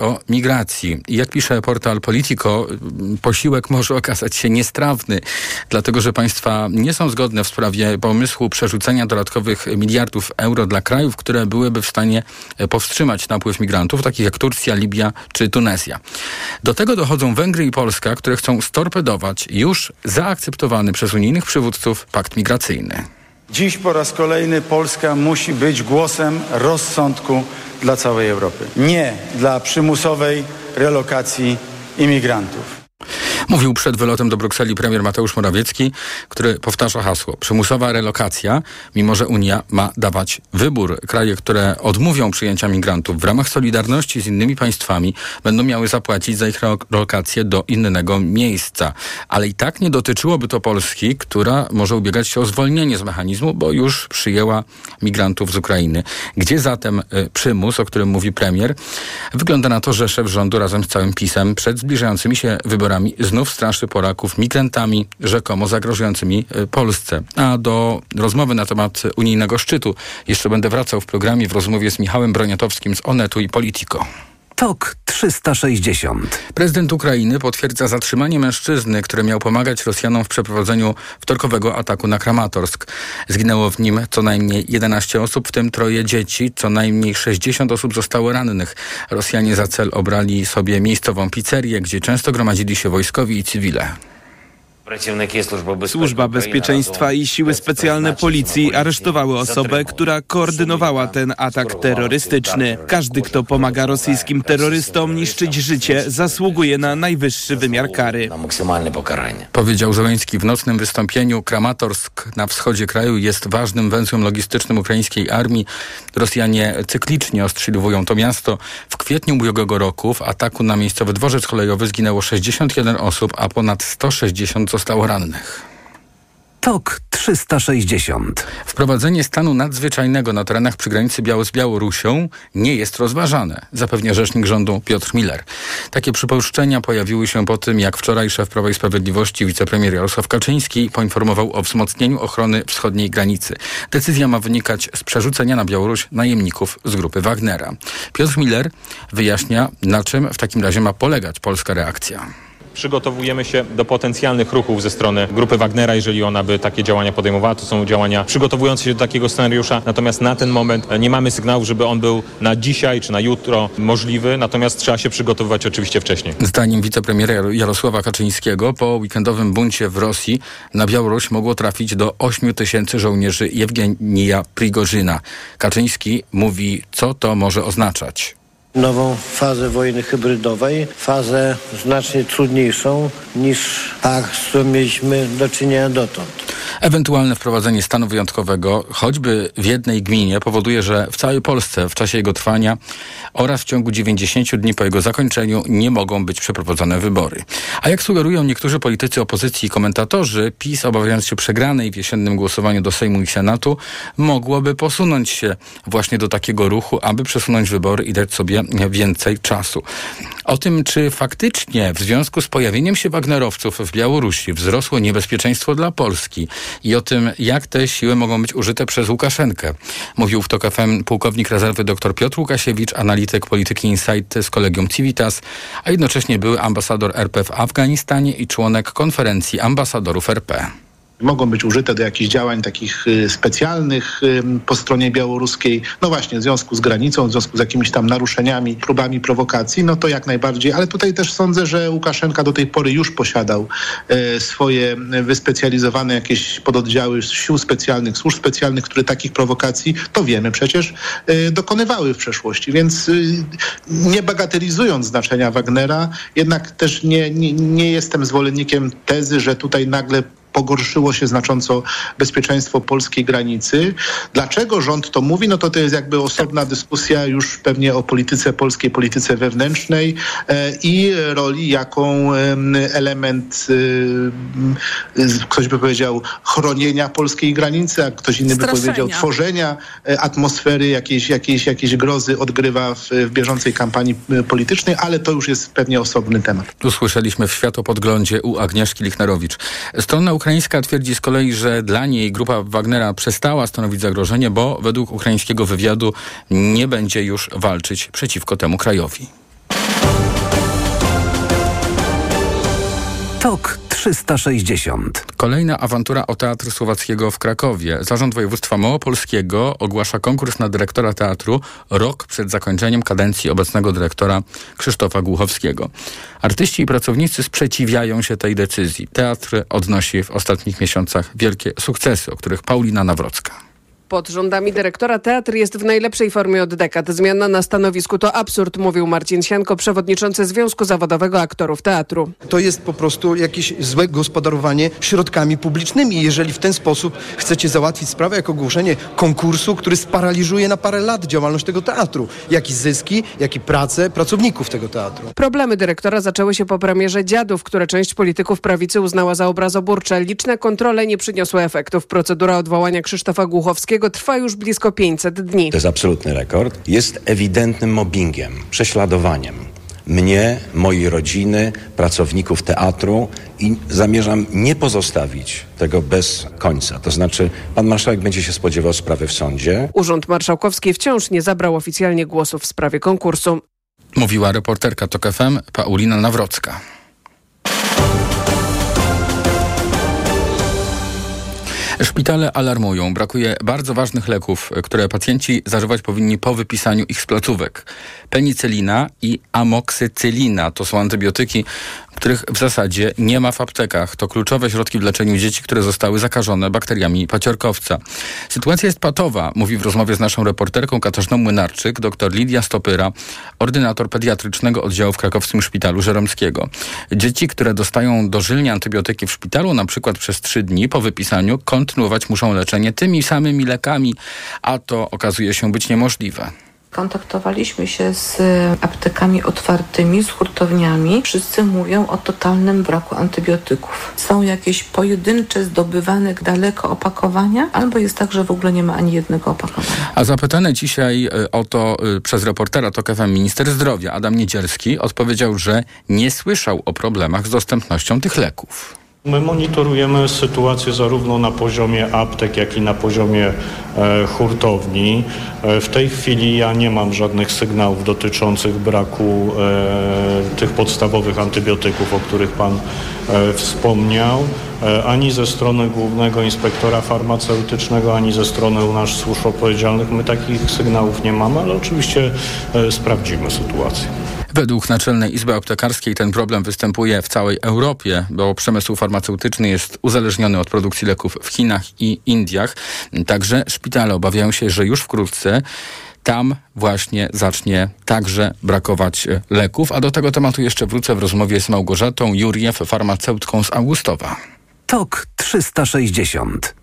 o migracji. Jak pisze portal Politico, posiłek może okazać się niestrawny, dlatego że państwa nie są zgodne w sprawie pomysłu przerzucenia dodatkowych miliardów euro dla krajów, które byłyby w stanie powstrzymać napływ migrantów, takich jak Turcja, Libia czy Tunezja. Do tego dochodzą Węgry i Polska, które chcą storpedować już zaakceptowany przez unijnych przywódców pakt migracyjny. Dziś po raz kolejny Polska musi być głosem rozsądku dla całej Europy. Nie dla przymusowej relokacji imigrantów. Mówił przed wylotem do Brukseli premier Mateusz Morawiecki, który powtarza hasło przymusowa relokacja, mimo że Unia ma dawać wybór. Kraje, które odmówią przyjęcia migrantów w ramach solidarności z innymi państwami, będą miały zapłacić za ich relokację do innego miejsca. Ale i tak nie dotyczyłoby to Polski, która może ubiegać się o zwolnienie z mechanizmu, bo już przyjęła migrantów z Ukrainy. Gdzie zatem y, przymus, o którym mówi premier? Wygląda na to, że szef rządu razem z całym PiSem przed zbliżającymi się wyborami znów straszy Polaków migrantami rzekomo zagrażającymi e, Polsce. A do rozmowy na temat unijnego szczytu jeszcze będę wracał w programie w rozmowie z Michałem Broniatowskim z Onetu i Politico. TOK 360. Prezydent Ukrainy potwierdza zatrzymanie mężczyzny, który miał pomagać Rosjanom w przeprowadzeniu wtorkowego ataku na Kramatorsk. Zginęło w nim co najmniej 11 osób, w tym troje dzieci. Co najmniej 60 osób zostało rannych. Rosjanie za cel obrali sobie miejscową pizzerię, gdzie często gromadzili się wojskowi i cywile. Służba Bezpieczeństwa i siły specjalne policji aresztowały osobę, która koordynowała ten atak terrorystyczny. Każdy, kto pomaga rosyjskim terrorystom niszczyć życie, zasługuje na najwyższy wymiar kary. Powiedział Zeleński w nocnym wystąpieniu. Kramatorsk na wschodzie kraju jest ważnym węzłem logistycznym ukraińskiej armii. Rosjanie cyklicznie ostrzeliwują to miasto. W kwietniu ubiegłego roku w ataku na miejscowy dworzec kolejowy zginęło 61 osób, a ponad 160 zostało rannych. TOK 360. Wprowadzenie stanu nadzwyczajnego na terenach przy granicy Biało z Białorusią nie jest rozważane, zapewnia rzecznik rządu Piotr Miller. Takie przypuszczenia pojawiły się po tym, jak wczoraj szef Prawa i Sprawiedliwości wicepremier Jarosław Kaczyński poinformował o wzmocnieniu ochrony wschodniej granicy. Decyzja ma wynikać z przerzucenia na Białoruś najemników z grupy Wagnera. Piotr Miller wyjaśnia, na czym w takim razie ma polegać polska reakcja przygotowujemy się do potencjalnych ruchów ze strony grupy Wagnera, jeżeli ona by takie działania podejmowała. To są działania przygotowujące się do takiego scenariusza. Natomiast na ten moment nie mamy sygnału, żeby on był na dzisiaj czy na jutro możliwy. Natomiast trzeba się przygotowywać oczywiście wcześniej. Zdaniem wicepremiera Jarosława Kaczyńskiego po weekendowym buncie w Rosji na Białoruś mogło trafić do 8 tysięcy żołnierzy Jewgenija Prigorzyna. Kaczyński mówi, co to może oznaczać nową fazę wojny hybrydowej, fazę znacznie trudniejszą niż ta, z którą mieliśmy do czynienia dotąd. Ewentualne wprowadzenie stanu wyjątkowego, choćby w jednej gminie, powoduje, że w całej Polsce w czasie jego trwania oraz w ciągu 90 dni po jego zakończeniu nie mogą być przeprowadzone wybory. A jak sugerują niektórzy politycy opozycji i komentatorzy, PiS, obawiając się przegranej w jesiennym głosowaniu do Sejmu i Senatu, mogłoby posunąć się właśnie do takiego ruchu, aby przesunąć wybory i dać sobie więcej czasu. O tym, czy faktycznie w związku z pojawieniem się Wagnerowców w Białorusi wzrosło niebezpieczeństwo dla Polski i o tym, jak te siły mogą być użyte przez Łukaszenkę, mówił w TOK FM pułkownik rezerwy dr Piotr Łukasiewicz, analityk polityki Insight z kolegium Civitas, a jednocześnie były ambasador RP w Afganistanie i członek konferencji ambasadorów RP mogą być użyte do jakichś działań takich y, specjalnych po stronie białoruskiej, no właśnie w związku z granicą, w związku z jakimiś tam naruszeniami, próbami prowokacji, no to jak najbardziej, ale tutaj też sądzę, że Łukaszenka do tej pory już posiadał e, swoje wyspecjalizowane jakieś pododdziały sił specjalnych, służb specjalnych, które takich prowokacji, to wiemy przecież, dokonywały w przeszłości, więc y, nie bagatelizując znaczenia Wagnera, jednak też nie, nie, nie jestem zwolennikiem tezy, że tutaj nagle pogorszyło się znacząco bezpieczeństwo polskiej granicy. Dlaczego rząd to mówi? No to to jest jakby osobna dyskusja już pewnie o polityce polskiej, polityce wewnętrznej e, i roli, jaką element, e, ktoś by powiedział, chronienia polskiej granicy, a ktoś inny Straszenia. by powiedział tworzenia e, atmosfery jakiejś, jakiejś, jakiejś grozy odgrywa w, w bieżącej kampanii politycznej, ale to już jest pewnie osobny temat. Tu słyszeliśmy w światopodglądzie u Agnieszki Lichnerowicz. Strona ukraińska twierdzi z kolei, że dla niej grupa Wagnera przestała stanowić zagrożenie, bo według ukraińskiego wywiadu nie będzie już walczyć przeciwko temu krajowi. Tok 360. Kolejna awantura o Teatr Słowackiego w Krakowie. Zarząd Województwa Małopolskiego ogłasza konkurs na dyrektora teatru rok przed zakończeniem kadencji obecnego dyrektora Krzysztofa Głuchowskiego. Artyści i pracownicy sprzeciwiają się tej decyzji. Teatr odnosi w ostatnich miesiącach wielkie sukcesy, o których Paulina Nawrocka. Pod rządami dyrektora teatr jest w najlepszej formie od dekad. Zmiana na stanowisku to absurd, mówił Marcin Sianko, przewodniczący Związku Zawodowego Aktorów Teatru. To jest po prostu jakieś złe gospodarowanie środkami publicznymi. Jeżeli w ten sposób chcecie załatwić sprawę, jak ogłoszenie konkursu, który sparaliżuje na parę lat działalność tego teatru, jak i zyski, jak i pracę pracowników tego teatru. Problemy dyrektora zaczęły się po premierze Dziadów, które część polityków prawicy uznała za obrazoburcze. Liczne kontrole nie przyniosły efektów. Procedura odwołania Krzysztofa Głuchowskiego trwa już blisko 500 dni. To jest absolutny rekord. Jest ewidentnym mobbingiem, prześladowaniem mnie, mojej rodziny, pracowników teatru i zamierzam nie pozostawić tego bez końca. To znaczy, pan marszałek będzie się spodziewał sprawy w sądzie. Urząd Marszałkowski wciąż nie zabrał oficjalnie głosu w sprawie konkursu. Mówiła reporterka TOK FM Paulina Nawrocka. Szpitale alarmują. Brakuje bardzo ważnych leków, które pacjenci zażywać powinni po wypisaniu ich z placówek. Penicylina i amoksycylina to są antybiotyki, których w zasadzie nie ma w aptekach. To kluczowe środki w leczeniu dzieci, które zostały zakażone bakteriami paciorkowca. Sytuacja jest patowa, mówi w rozmowie z naszą reporterką Katarzyną Młynarczyk dr Lidia Stopyra, ordynator pediatrycznego oddziału w krakowskim szpitalu Żeromskiego. Dzieci, które dostają dożylnie antybiotyki w szpitalu, na przykład przez trzy dni po wypisaniu, kontynuować muszą leczenie tymi samymi lekami, a to okazuje się być niemożliwe. Kontaktowaliśmy się z aptekami otwartymi, z hurtowniami. Wszyscy mówią o totalnym braku antybiotyków. Są jakieś pojedyncze, zdobywane daleko opakowania, albo jest tak, że w ogóle nie ma ani jednego opakowania. A zapytany dzisiaj y, o to y, przez reportera TOK FM minister zdrowia Adam Niedzielski odpowiedział, że nie słyszał o problemach z dostępnością tych leków. My monitorujemy sytuację zarówno na poziomie aptek, jak i na poziomie e, hurtowni. E, w tej chwili ja nie mam żadnych sygnałów dotyczących braku e, tych podstawowych antybiotyków, o których Pan e, wspomniał, e, ani ze strony Głównego Inspektora Farmaceutycznego, ani ze strony u nas służb odpowiedzialnych. My takich sygnałów nie mamy, ale oczywiście e, sprawdzimy sytuację. Według Naczelnej Izby Aptekarskiej ten problem występuje w całej Europie, bo przemysł farmaceutyczny jest uzależniony od produkcji leków w Chinach i Indiach. Także szpitale obawiają się, że już wkrótce tam właśnie zacznie także brakować e, leków. A do tego tematu jeszcze wrócę w rozmowie z Małgorzatą Juriew, farmaceutką z Augustowa. TOK 360.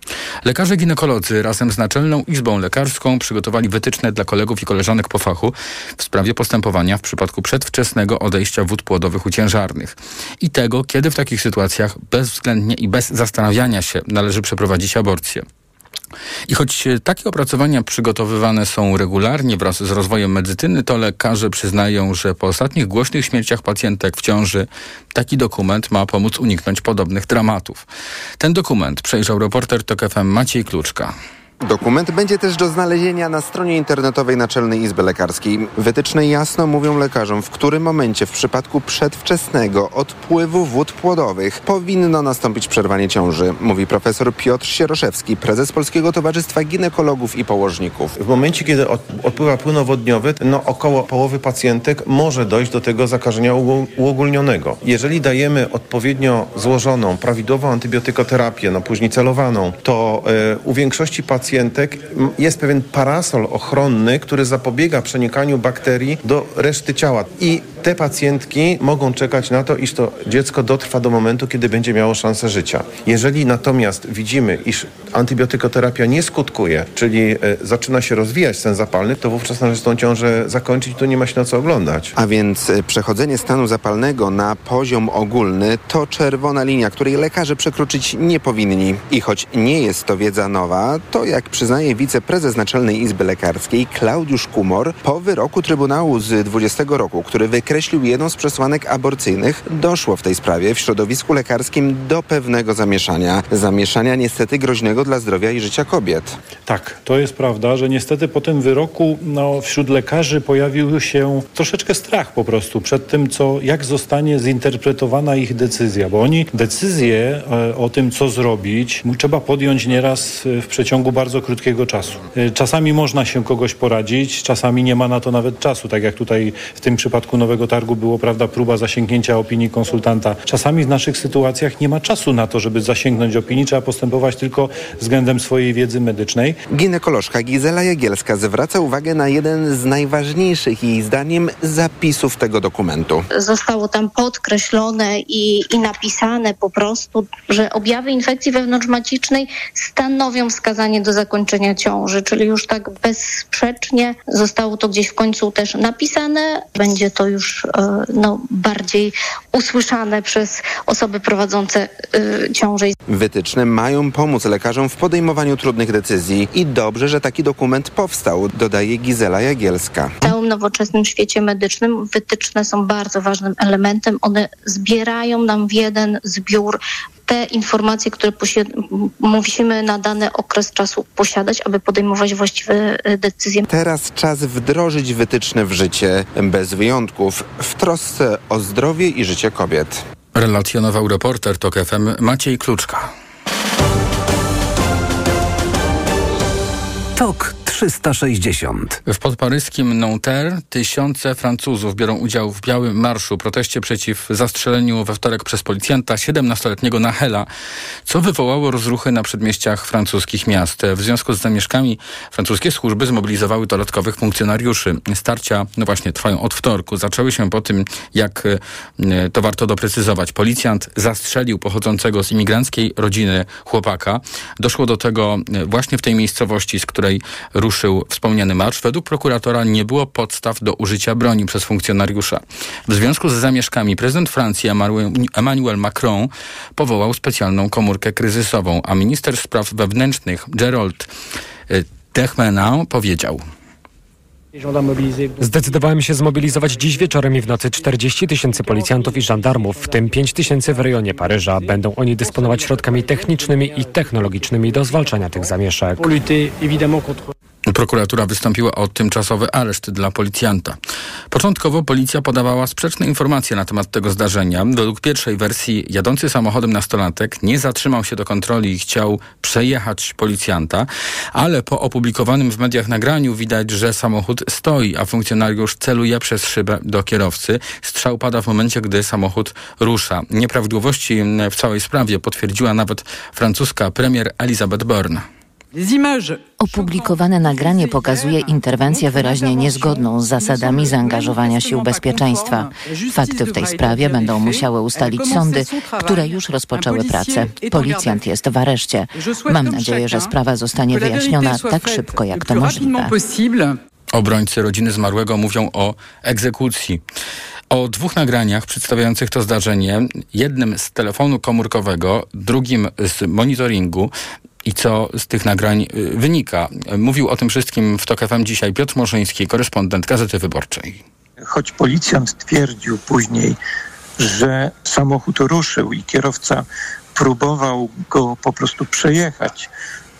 Lekarze ginekolodzy razem z Naczelną Izbą Lekarską przygotowali wytyczne dla kolegów i koleżanek po fachu w sprawie postępowania w przypadku przedwczesnego odejścia wód płodowych u ciężarnych i tego, kiedy w takich sytuacjach bezwzględnie i bez zastanawiania się należy przeprowadzić aborcję. I choć takie opracowania przygotowywane są regularnie wraz z rozwojem medycyny, to lekarze przyznają, że po ostatnich głośnych śmierciach pacjentek w ciąży taki dokument ma pomóc uniknąć podobnych dramatów. Ten dokument przejrzał reporter TOK FM Maciej Kluczka. Dokument będzie też do znalezienia na stronie internetowej Naczelnej Izby Lekarskiej. Wytyczne jasno mówią lekarzom, w którym momencie w przypadku przedwczesnego odpływu wód płodowych powinno nastąpić przerwanie ciąży, mówi profesor Piotr Sieroszewski, prezes Polskiego Towarzystwa Ginekologów i Położników. W momencie, kiedy od, odpływa płynowodniowy, no około połowy pacjentek może dojść do tego zakażenia uogólnionego. Jeżeli dajemy odpowiednio złożoną, prawidłową antybiotykoterapię, no później celowaną, to y, u większości pacjentów pacjentek jest pewien parasol ochronny, który zapobiega przenikaniu bakterii do reszty ciała. I te pacjentki mogą czekać na to, iż to dziecko dotrwa do momentu, kiedy będzie miało szansę życia. Jeżeli natomiast widzimy, iż antybiotykoterapia nie skutkuje, czyli e, zaczyna się rozwijać sen zapalny, to wówczas należy tą ciążę zakończyć, to nie ma się na co oglądać. A więc e, przechodzenie stanu zapalnego na poziom ogólny to czerwona linia, której lekarze przekroczyć nie powinni. I choć nie jest to wiedza nowa, to jak przyznaje wiceprezes Naczelnej Izby Lekarskiej Klaudiusz Kumor, po wyroku Trybunału z 20 roku, który wykreślił podkreślił jedną z przesłanek aborcyjnych, doszło w tej sprawie w środowisku lekarskim do pewnego zamieszania. Zamieszania niestety groźnego dla zdrowia i życia kobiet. Tak, to jest prawda, że niestety po tym wyroku no, wśród lekarzy pojawił się troszeczkę strach po prostu przed tym, co, jak zostanie zinterpretowana ich decyzja, bo oni decyzję e, o tym, co zrobić, trzeba podjąć nieraz e, w przeciągu bardzo krótkiego czasu. E, czasami można się kogoś poradzić, czasami nie ma na to nawet czasu, tak jak tutaj w tym przypadku Nowego Targu było, prawda, próba zasięgnięcia opinii konsultanta. Czasami w naszych sytuacjach nie ma czasu na to, żeby zasięgnąć opinii, trzeba postępować tylko względem swojej wiedzy medycznej. Ginekolożka Gizela Jagielska zwraca uwagę na jeden z najważniejszych jej zdaniem zapisów tego dokumentu. Zostało tam podkreślone i, i napisane po prostu, że objawy infekcji wewnątrzmacicznej stanowią wskazanie do zakończenia ciąży, czyli już tak bezsprzecznie zostało to gdzieś w końcu też napisane. Będzie to już e, no, bardziej usłyszane przez osoby prowadzące y, ciążę. Wytyczne mają pomóc lekarzom w podejmowaniu trudnych decyzji i dobrze, że taki dokument powstał, dodaje Gizela Jagielska. W całym nowoczesnym świecie medycznym wytyczne są bardzo ważnym elementem. One zbierają nam w jeden zbiór te informacje, które musimy na dany okres czasu posiadać, aby podejmować właściwe y, decyzje. Teraz czas wdrożyć wytyczne w życie bez wyjątków w trosce o zdrowie i życie kobiet. Relacjonował reporter TOK FM Maciej Kluczka. TOK 360. W podparyskim Nanterre tysiące Francuzów biorą udział w białym marszu proteście przeciw zastrzeleniu we wtorek przez policjanta 17-letniego Nahela, co wywołało rozruchy na przedmieściach francuskich miast. W związku z zamieszkami francuskie służby zmobilizowały dodatkowych funkcjonariuszy. Starcia, no właśnie, trwają od wtorku. Zaczęły się po tym, jak e, to warto doprecyzować. Policjant zastrzelił pochodzącego z imigranckiej rodziny chłopaka. Doszło do tego e, właśnie w tej miejscowości, z której ruszył wspomniany marsz, według prokuratora nie było podstaw do użycia broni przez funkcjonariusza. W związku z zamieszkami prezydent Francji Emmanuel Macron powołał specjalną komórkę kryzysową, a minister spraw wewnętrznych Gerald y, Techmena powiedział. Zdecydowałem się zmobilizować dziś wieczorem i w nocy 40 tysięcy policjantów i żandarmów, w tym 5 tysięcy w rejonie Paryża. Będą oni dysponować środkami technicznymi i technologicznymi do zwalczania tych zamieszek. Prokuratura wystąpiła o tymczasowy areszt dla policjanta. Początkowo policja podawała sprzeczne informacje na temat tego zdarzenia. Według pierwszej wersji jadący samochodem nastolatek nie zatrzymał się do kontroli i chciał przejechać policjanta, ale po opublikowanym w mediach nagraniu widać, że samochód stoi, a funkcjonariusz celuje przez szybę do kierowcy. Strzał pada w momencie, gdy samochód rusza. Nieprawidłowości w całej sprawie potwierdziła nawet francuska premier Elizabeth Borne. Opublikowane nagranie pokazuje interwencję wyraźnie niezgodną z zasadami zaangażowania sił bezpieczeństwa. Fakty w tej sprawie będą musiały ustalić sądy, które już rozpoczęły pracę. Policjant jest w areszcie. Mam nadzieję, że sprawa zostanie wyjaśniona tak szybko, jak to możliwe. Obrońcy rodziny zmarłego mówią o egzekucji. O dwóch nagraniach przedstawiających to zdarzenie, jednym z telefonu komórkowego, drugim z monitoringu, i co z tych nagrań y, wynika. Mówił o tym wszystkim w TOK FM dzisiaj Piotr Morzyński, korespondent Gazety Wyborczej. Choć policjant twierdził później, że samochód ruszył i kierowca próbował go po prostu przejechać,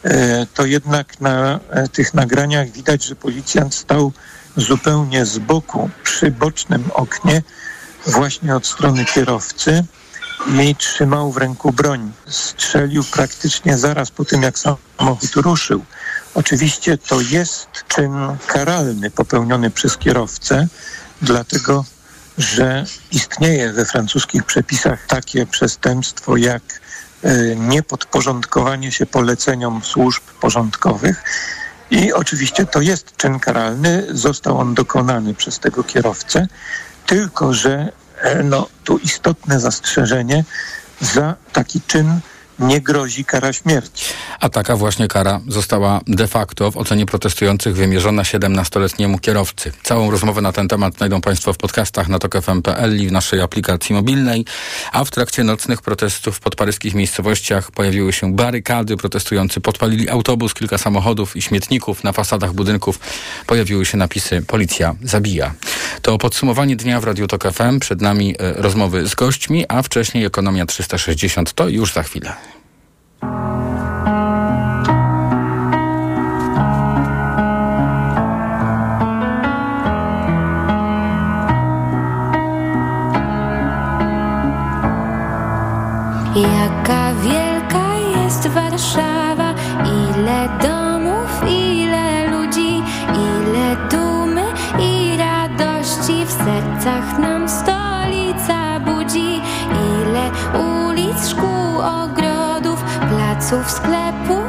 e, to jednak na e, tych nagraniach widać, że policjant stał zupełnie z boku przy bocznym oknie właśnie od strony kierowcy i trzymał w ręku broń. Strzelił praktycznie zaraz po tym, jak samochód ruszył. Oczywiście to jest czyn karalny popełniony przez kierowcę, dlatego że istnieje we francuskich przepisach takie przestępstwo jak e, niepodporządkowanie się poleceniom służb porządkowych. I oczywiście to jest czyn karalny, został on dokonany przez tego kierowcę, tylko że no, tu istotne zastrzeżenie za taki czyn nie grozi kara śmierci. A taka właśnie kara została de facto w ocenie protestujących wymierzona 17-letniemu kierowcy. Całą rozmowę na ten temat znajdą Państwo w podcastach na tokfm.pl i w naszej aplikacji mobilnej. A w trakcie nocnych protestów w podparyskich miejscowościach pojawiły się barykady. Protestujący podpalili autobus, kilka samochodów i śmietników. Na fasadach budynków pojawiły się napisy Policja zabija. To podsumowanie dnia w Radiu Tok FM. Przed nami e, rozmowy z gośćmi, a wcześniej Ekonomia 360. To już za chwilę. Jaka wielka jest Warszawa, ile domów, ile ludzi, ile dumy i radości w sercach nam stolica placów, sklepów,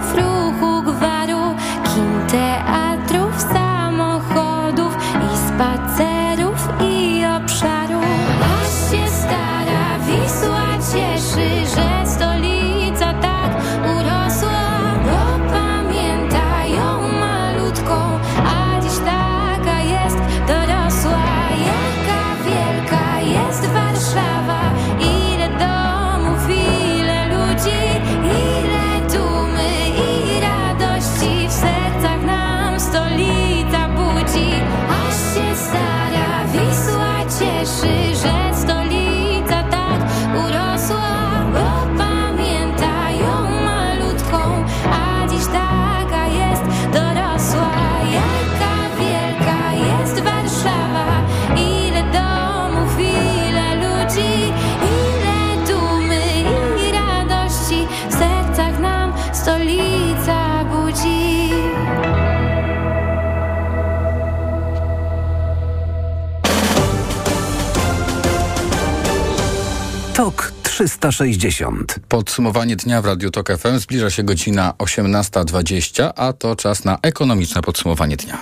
360. Podsumowanie dnia w Radiu Tok FM. Zbliża się godzina 18.20, a to czas na ekonomiczne podsumowanie dnia.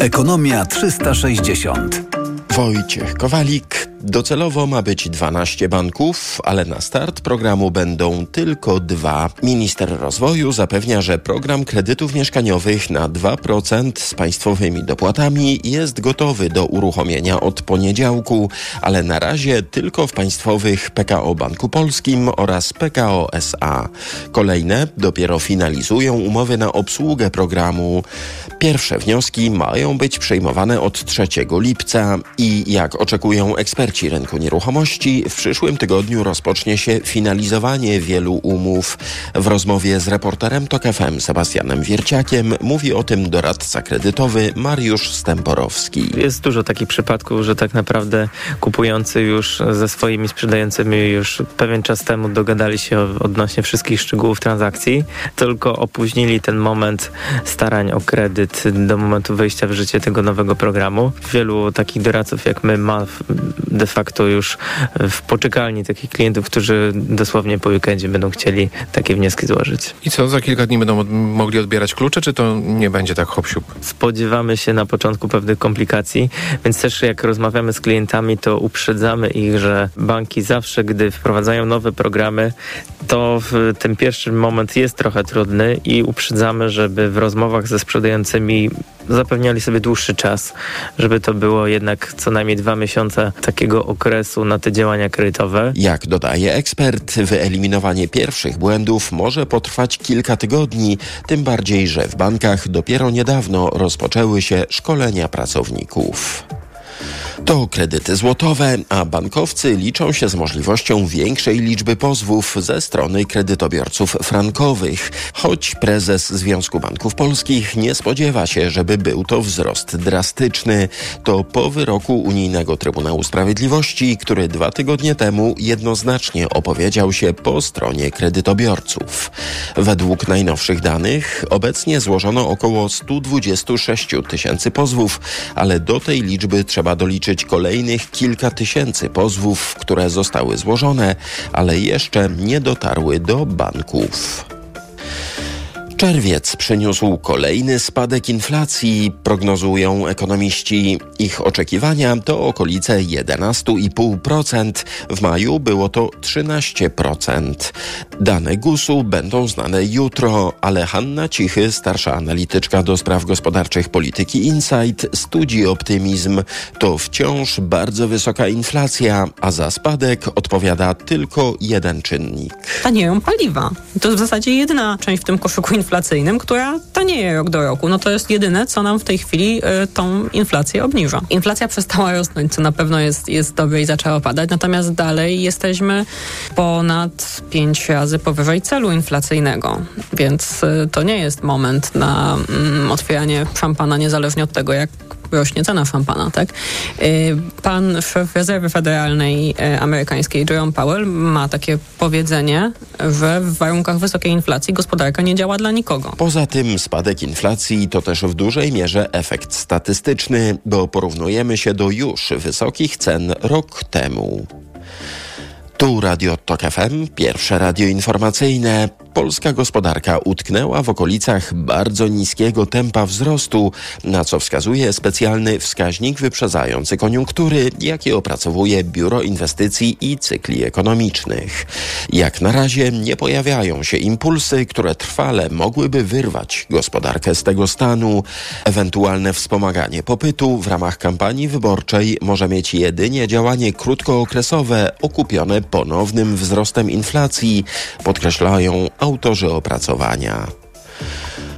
Ekonomia 360. Wojciech Kowalik. Docelowo ma być 12 banków, ale na start programu będą tylko dwa. Minister rozwoju zapewnia, że program kredytów mieszkaniowych na 2% z państwowymi dopłatami jest gotowy do uruchomienia od poniedziałku, ale na razie tylko w państwowych PKO Banku Polskim oraz PKO SA. Kolejne dopiero finalizują umowy na obsługę programu. Pierwsze wnioski mają być przejmowane od 3 lipca i jak oczekują eksperci rynku nieruchomości, w przyszłym tygodniu rozpocznie się finalizowanie wielu umów. W rozmowie z reporterem TOK FM Sebastianem Wierciakiem mówi o tym doradca kredytowy Mariusz Stemporowski. Jest dużo takich przypadków, że tak naprawdę kupujący już ze swoimi sprzedającymi już pewien czas temu dogadali się odnośnie wszystkich szczegółów transakcji, tylko opóźnili ten moment starań o kredyt do momentu wejścia w życie tego nowego programu. Wielu takich doradców jak my ma de facto już w poczekalni takich klientów, którzy dosłownie po weekendzie będą chcieli takie wnioski złożyć. I co, za kilka dni będą mogli odbierać klucze, czy to nie będzie tak hop siup? Spodziewamy się na początku pewnych komplikacji, więc też jak rozmawiamy z klientami, to uprzedzamy ich, że banki zawsze, gdy wprowadzają nowe programy, to w ten pierwszy moment jest trochę trudny i uprzedzamy, żeby w rozmowach ze sprzedającymi zapewniali sobie dłuższy czas, żeby to było jednak co najmniej dwa miesiące takiego okresu na te działania kredytowe. Jak dodaje ekspert, wyeliminowanie pierwszych błędów może potrwać kilka tygodni, tym bardziej, że w bankach dopiero niedawno rozpoczęły się szkolenia pracowników. To kredyty złotowe, a bankowcy liczą się z możliwością większej liczby pozwów ze strony kredytobiorców frankowych, choć prezes Związku Banków Polskich nie spodziewa się, żeby był to wzrost drastyczny. To po wyroku Unijnego Trybunału Sprawiedliwości, który dwa tygodnie temu jednoznacznie opowiedział się po stronie kredytobiorców. Według najnowszych danych obecnie złożono około 126 tysięcy pozwów, ale do tej liczby trzeba doliczyć kolejnych kilka tysięcy pozwów, które zostały złożone, ale jeszcze nie dotarły do banków. Czerwiec przyniósł kolejny spadek inflacji, prognozują ekonomiści. Ich oczekiwania to okolice 11,5%. W maju było to 13%. Dane GUS-u będą znane jutro, ale Hanna Cichy, starsza analityczka do spraw gospodarczych polityki Insight, studzi optymizm. To wciąż bardzo wysoka inflacja, a za spadek odpowiada tylko jeden czynnik. Tanieją paliwa. To w zasadzie jedyna część w tym koszyku inflacyjnym, która tanieje rok do roku. No to jest jedyne, co nam w tej chwili y, tą inflację obniża. Inflacja przestała rosnąć, co na pewno jest, jest dobre i zaczęła padać, natomiast dalej jesteśmy ponad pięć razy powyżej celu inflacyjnego, więc y, to nie jest moment na mm, otwieranie szampana, niezależnie od tego, jak rośnie cena szampana, tak? Y, pan szef rezerwy federalnej y, amerykańskiej, Jerome Powell, ma takie powiedzenie, że w warunkach wysokiej inflacji gospodarka nie działa dla nikogo. Poza tym spadek inflacji to też w dużej mierze efekt statystyczny, bo porównujemy się do już wysokich cen rok temu. Tu Radio Tok FM, pierwsze radio informacyjne. Polska gospodarka utknęła w okolicach bardzo niskiego tempa wzrostu, na co wskazuje specjalny wskaźnik wyprzedzający koniunktury, jaki opracowuje Biuro Inwestycji i Cykli Ekonomicznych. Jak na razie nie pojawiają się impulsy, które trwale mogłyby wyrwać gospodarkę z tego stanu. Ewentualne wspomaganie popytu w ramach kampanii wyborczej może mieć jedynie działanie krótkookresowe okupione ponownym wzrostem inflacji, podkreślają autorzy opracowania.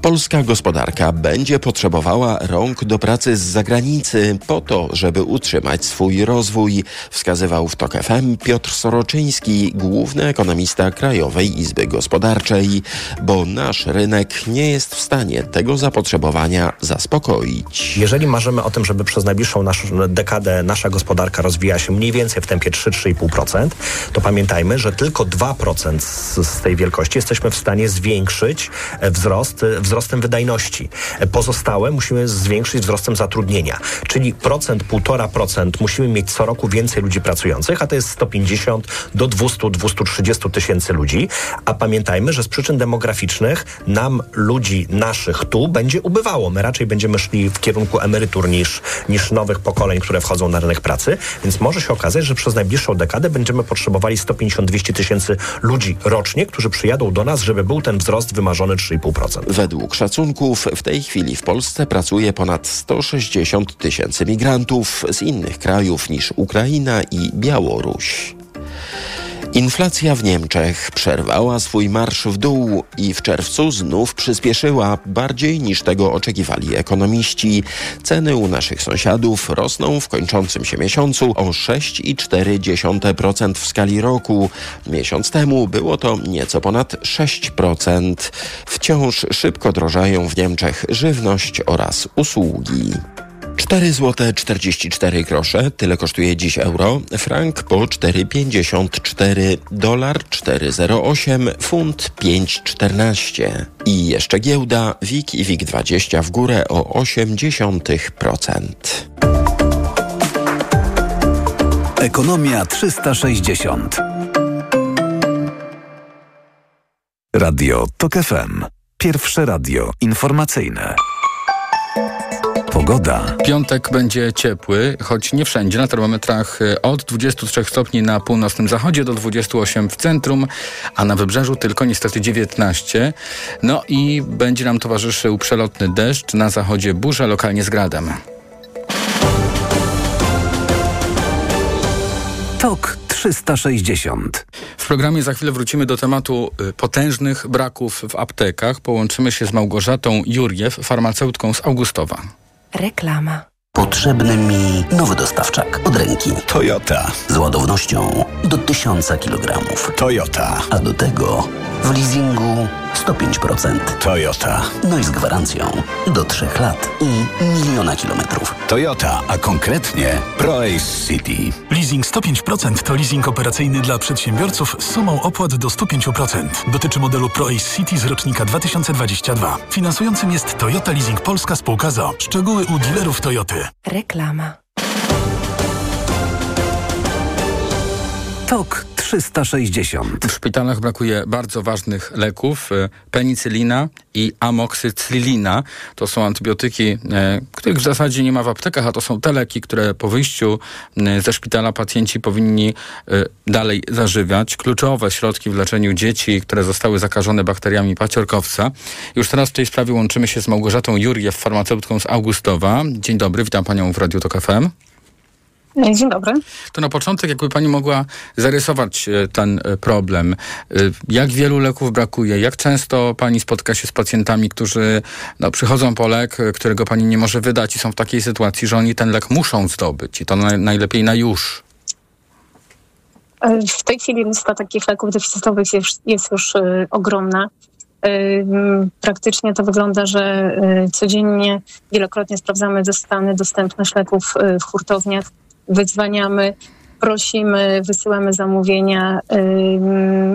Polska gospodarka będzie potrzebowała rąk do pracy z zagranicy po to, żeby utrzymać swój rozwój, wskazywał w TOK FM Piotr Soroczyński, główny ekonomista Krajowej Izby Gospodarczej, bo nasz rynek nie jest w stanie tego zapotrzebowania zaspokoić. Jeżeli marzymy o tym, żeby przez najbliższą naszą dekadę nasza gospodarka rozwija się mniej więcej w tempie 3-3,5%, to pamiętajmy, że tylko 2% z, tej wielkości jesteśmy w stanie zwiększyć wzrost, wzrostem wydajności. Pozostałe musimy zwiększyć wzrostem zatrudnienia, czyli procent, półtora procent musimy mieć co roku więcej ludzi pracujących, a to jest 150 do 200-230 tysięcy ludzi. A pamiętajmy, że z przyczyn demograficznych nam ludzi naszych tu będzie ubywało. My raczej będziemy szli w kierunku emerytur niż, niż nowych pokoleń, które wchodzą na rynek pracy, więc może się okazać, że przez najbliższą dekadę będziemy potrzebowali 150-200 tysięcy ludzi rocznie, którzy przyjadą do nas, żeby był ten wzrost wymarzony 3,5%. Według szacunków w tej chwili w Polsce pracuje ponad 160 tysięcy migrantów z innych krajów niż Ukraina i Białoruś. Inflacja w Niemczech przerwała swój marsz w dół i w czerwcu znów przyspieszyła bardziej niż tego oczekiwali ekonomiści. Ceny u naszych sąsiadów rosną w kończącym się miesiącu o 6,4% w skali roku. Miesiąc temu było to nieco ponad 6%. Wciąż szybko drożają w Niemczech żywność oraz usługi. 4 zł 44 grosze, tyle kosztuje dziś euro, frank po 4,54, dolar 4,08, funt 5,14 i jeszcze giełda WIG i WIG20 w górę o 0,8%. Ekonomia 360. Radio TOK FM. Pierwsze radio informacyjne. Pogoda. Piątek będzie ciepły, choć nie wszędzie. Na termometrach y, od 23 stopni na północnym zachodzie do 28 w centrum, a na wybrzeżu tylko niestety 19. No i będzie nam towarzyszył przelotny deszcz, na zachodzie burza, lokalnie z gradem. TOK 360. W programie za chwilę wrócimy do tematu y, potężnych braków w aptekach. Połączymy się z Małgorzatą Jurjew, farmaceutką z Augustowa. Reklama. Potrzebny mi nowy dostawczak od ręki. Toyota. Z ładownością do 1000 kg. Toyota. A do tego w leasingu 105%. Toyota. No i z gwarancją do 3 lat i miliona kilometrów. Toyota, a konkretnie ProAce City. Leasing 105% to leasing operacyjny dla przedsiębiorców z sumą opłat do 105%. Dotyczy modelu ProAce City z rocznika 2022. Finansującym jest Toyota Leasing Polska Spółka ZO. Szczegóły u dealerów Toyoty. Reklama. TOK 360. W szpitalach brakuje bardzo ważnych leków. e, Penicylina i amoksycylina. To są antybiotyki, e, których w zasadzie nie ma w aptekach, a to są te leki, które po wyjściu e, ze szpitala pacjenci powinni dalej zażywiać. Kluczowe środki w leczeniu dzieci, które zostały zakażone bakteriami paciorkowca. Już teraz w tej sprawie łączymy się z Małgorzatą Juriew, farmaceutką z Augustowa. Dzień dobry, witam panią w Radiu Tok FM. Dzień dobry. To na początek, jakby pani mogła zarysować e, ten e, problem. E, Jak wielu leków brakuje? Jak często pani spotka się z pacjentami, którzy no, przychodzą po lek, którego pani nie może wydać i są w takiej sytuacji, że oni ten lek muszą zdobyć i to na, najlepiej na już? W tej chwili lista takich leków deficytowych jest, jest już e, ogromna. Praktycznie to wygląda, że codziennie, wielokrotnie sprawdzamy stany dostępność leków w hurtowniach, wydzwaniamy, prosimy, wysyłamy zamówienia,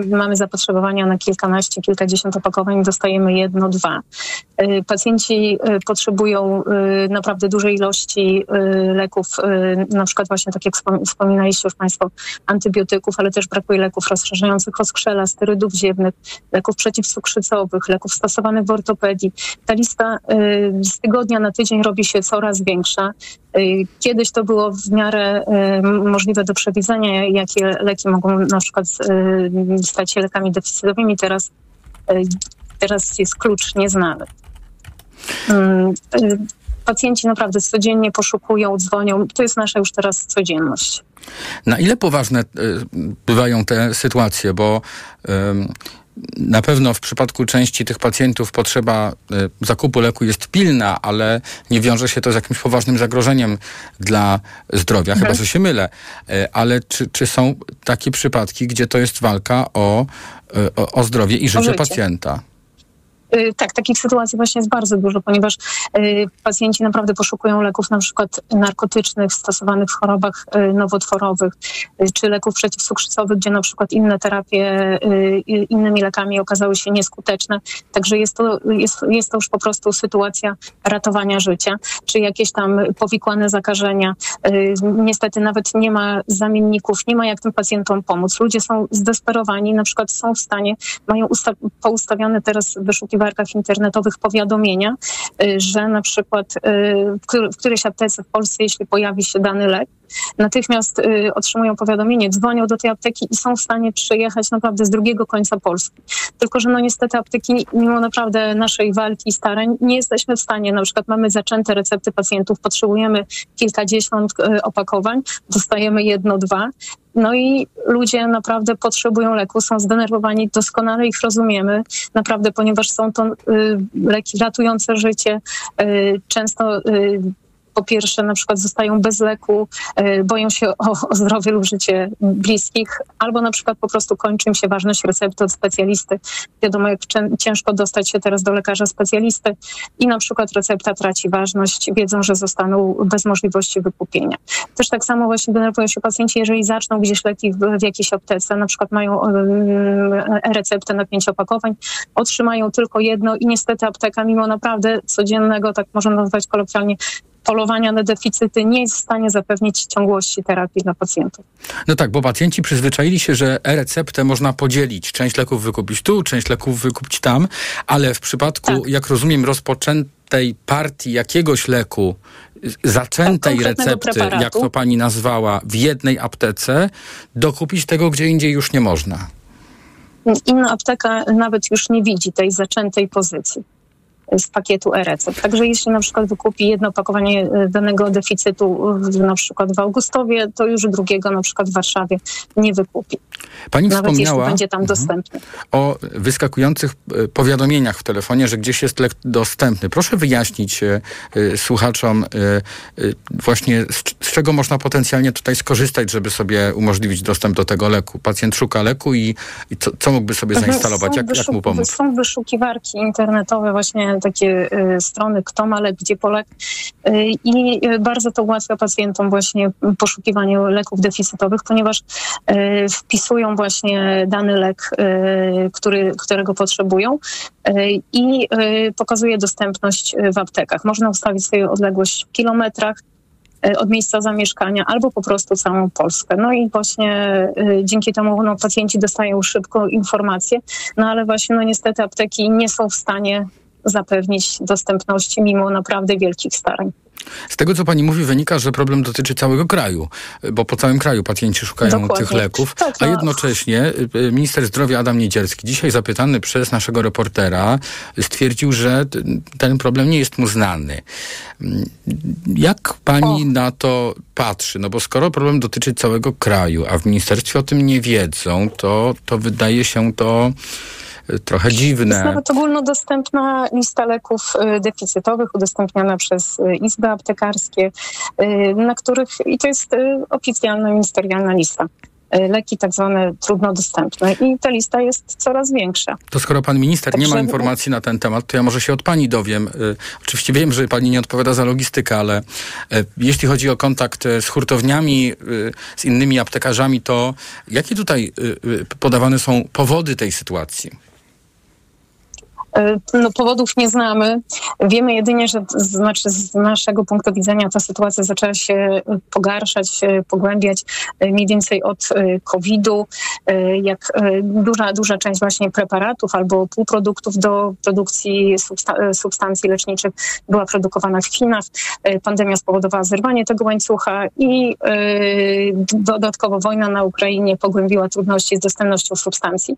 mamy zapotrzebowania na kilkanaście, kilkadziesiąt opakowań, dostajemy jedno, dwa. Y, Pacjenci y, potrzebują y, naprawdę dużej ilości leków, na przykład właśnie tak jak wspom- wspominaliście już Państwo, antybiotyków, ale też brakuje leków rozszerzających oskrzela, sterydów ziewnych, leków przeciwcukrzycowych, leków stosowanych w ortopedii. Ta lista z tygodnia na tydzień robi się coraz większa. Y, Kiedyś to było w miarę y, możliwe do przewidzenia, jakie leki mogą na przykład y, stać się lekami deficytowymi. Teraz, teraz jest klucz nieznany. Mm, Pacjenci naprawdę codziennie poszukują, dzwonią. To jest nasza już teraz codzienność. Na ile poważne bywają te sytuacje? Bo na pewno w przypadku części tych pacjentów potrzeba y, zakupu leku jest pilna, ale nie wiąże się to z jakimś poważnym zagrożeniem dla zdrowia, chyba że się mylę. Y, ale czy, czy są takie przypadki, gdzie to jest walka o, y, o, o zdrowie i życie życie. pacjenta? Y, Tak, takich sytuacji właśnie jest bardzo dużo, ponieważ y, pacjenci naprawdę poszukują leków na przykład narkotycznych stosowanych w chorobach y, nowotworowych, czy leków przeciwcukrzycowych, gdzie na przykład inne terapie innymi lekami okazały się nieskuteczne. Także jest to, jest, jest to już po prostu sytuacja ratowania życia, czy jakieś tam powikłane zakażenia. Niestety nawet nie ma zamienników, nie ma jak tym pacjentom pomóc. Ludzie są zdesperowani, na przykład są w stanie, mają usta- poustawione teraz w wyszukiwarkach internetowych powiadomienia, y, że na przykład y, w, któr- w którejś aptece w Polsce, jeśli pojawi się dany lek, natychmiast y, otrzymują powiadomienie, dzwonią do tej apteki i są w stanie przyjechać naprawdę z drugiego końca Polski. Tylko, że no niestety apteki, mimo naprawdę naszej walki i starań, nie jesteśmy w stanie, na przykład mamy zaczęte recepty pacjentów, potrzebujemy kilkadziesiąt opakowań, dostajemy jedno, dwa. No i ludzie naprawdę potrzebują leku, są zdenerwowani, doskonale ich rozumiemy, naprawdę, ponieważ są to y, leki ratujące życie, y, często y, po pierwsze na przykład zostają bez leku, e, boją się o, o zdrowie lub życie bliskich, albo na przykład po prostu kończy im się ważność recepty od specjalisty. Wiadomo, jak ciężko dostać się teraz do lekarza specjalisty i na przykład recepta traci ważność, wiedzą, że zostaną bez możliwości wykupienia. Też tak samo właśnie denerwują się pacjenci, jeżeli zaczną gdzieś leki w, w jakiejś aptece, na przykład mają e, receptę na pięć opakowań, otrzymają tylko jedno i niestety apteka mimo naprawdę codziennego, tak można nazwać kolokwialnie, polowania na deficyty nie jest w stanie zapewnić ciągłości terapii dla pacjentów. No tak, bo pacjenci przyzwyczaili się, że e-receptę można podzielić. Część leków wykupić tu, część leków wykupić tam, ale w przypadku, Tak. jak rozumiem, rozpoczętej partii jakiegoś leku, zaczętej Tak, recepty, preparatu. jak to pani nazwała, w jednej aptece, dokupić tego gdzie indziej już nie można. Inna apteka nawet już nie widzi tej zaczętej pozycji z pakietu e-recept. Także jeśli na przykład wykupi jedno opakowanie e, danego deficytu na przykład w Augustowie, to już drugiego na przykład w Warszawie nie wykupi. Pani Nawet wspomniała będzie tam Mhm. dostępny. o wyskakujących e, powiadomieniach w telefonie, że gdzieś jest lek dostępny. Proszę wyjaśnić e, słuchaczom właśnie z, z czego można potencjalnie tutaj skorzystać, żeby sobie umożliwić dostęp do tego leku. Pacjent szuka leku i, i co, co mógłby sobie zainstalować, jak, jak mu pomóc? Są wyszukiwarki internetowe, właśnie takie y, strony kto ma lek, gdzie polek y, i y, bardzo to ułatwia pacjentom właśnie poszukiwanie leków deficytowych, ponieważ y, wpisują właśnie dany lek, y, który, którego potrzebują y, i y, pokazuje dostępność y, w aptekach. Można ustawić sobie odległość w kilometrach, e, od miejsca zamieszkania, albo po prostu całą Polskę. No i właśnie e, dzięki temu no, pacjenci dostają szybko informacje, no ale właśnie no niestety apteki nie są w stanie zapewnić dostępności mimo naprawdę wielkich starań. Z tego, co pani mówi, wynika, że problem dotyczy całego kraju, bo po całym kraju pacjenci szukają Dokładnie. tych leków, Tak, a no. jednocześnie y, minister zdrowia Adam Niedzielski, dzisiaj zapytany przez naszego reportera, stwierdził, że ten problem nie jest mu znany. Mm, Jak pani na to patrzy? No bo skoro problem dotyczy całego kraju, a w ministerstwie o tym nie wiedzą, to, to wydaje się to trochę Jest dziwne. nawet ogólnodostępna lista leków y, deficytowych udostępniana przez y, izby aptekarskie, y, na których, i to jest oficjalna ministerialna lista. Leki tak zwane trudno dostępne i ta lista jest coraz większa. To skoro pan minister nie ma informacji na ten temat, to ja może się od pani dowiem. Oczywiście wiem, że pani nie odpowiada za logistykę, ale jeśli chodzi o kontakt z hurtowniami, z innymi aptekarzami, to jakie tutaj podawane są powody tej sytuacji? Y, No, powodów nie znamy. Wiemy jedynie, że znaczy z naszego punktu widzenia ta sytuacja zaczęła się y, pogarszać, się pogłębiać mniej więcej od COVID-u, jak duża, duża część właśnie preparatów albo półproduktów do produkcji substa- y, substancji leczniczych była produkowana w Chinach. Pandemia spowodowała zerwanie tego łańcucha i dodatkowo wojna na Ukrainie pogłębiła trudności z dostępnością substancji.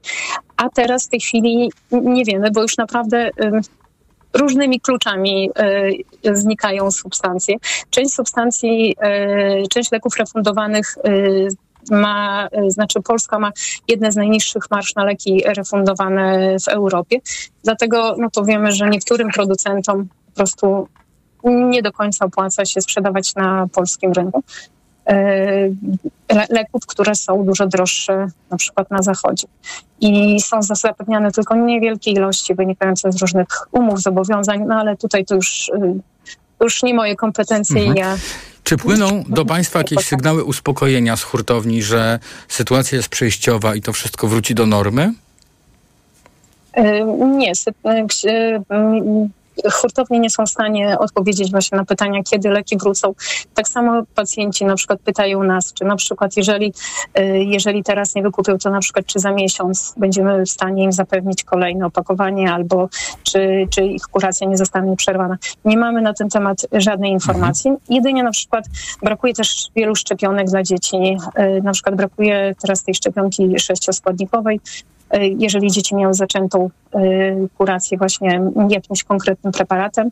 A teraz w tej chwili nie wiemy, bo już naprawdę ym, różnymi kluczami y, znikają substancje. Część substancji, y, część leków refundowanych y, ma, y, znaczy Polska ma jedne z najniższych marsz na leki refundowane w Europie. Dlatego no to wiemy, że niektórym producentom po prostu nie do końca opłaca się sprzedawać na polskim rynku y, leków, które są dużo droższe na przykład na zachodzie. I są zapewniane tylko niewielkie ilości wynikające z różnych umów, zobowiązań, no ale tutaj to już, y, już nie moje kompetencje Mhm. i ja Czy płyną do państwa jakieś sygnały uspokojenia z hurtowni, że sytuacja jest przejściowa i to wszystko wróci do normy? Y, Nie, y, hurtownie nie są w stanie odpowiedzieć właśnie na pytania, kiedy leki wrócą. Tak samo pacjenci na przykład pytają nas, czy na przykład jeżeli, y, jeżeli teraz nie wykupią, to na przykład czy za miesiąc będziemy w stanie im zapewnić kolejne opakowanie albo czy, czy ich kuracja nie zostanie przerwana. Nie mamy na ten temat żadnej informacji. Jedynie na przykład brakuje też wielu szczepionek dla dzieci. Y, Na przykład brakuje teraz tej szczepionki sześcioskładnikowej, jeżeli dzieci miały zaczętą y, kurację właśnie jakimś konkretnym preparatem,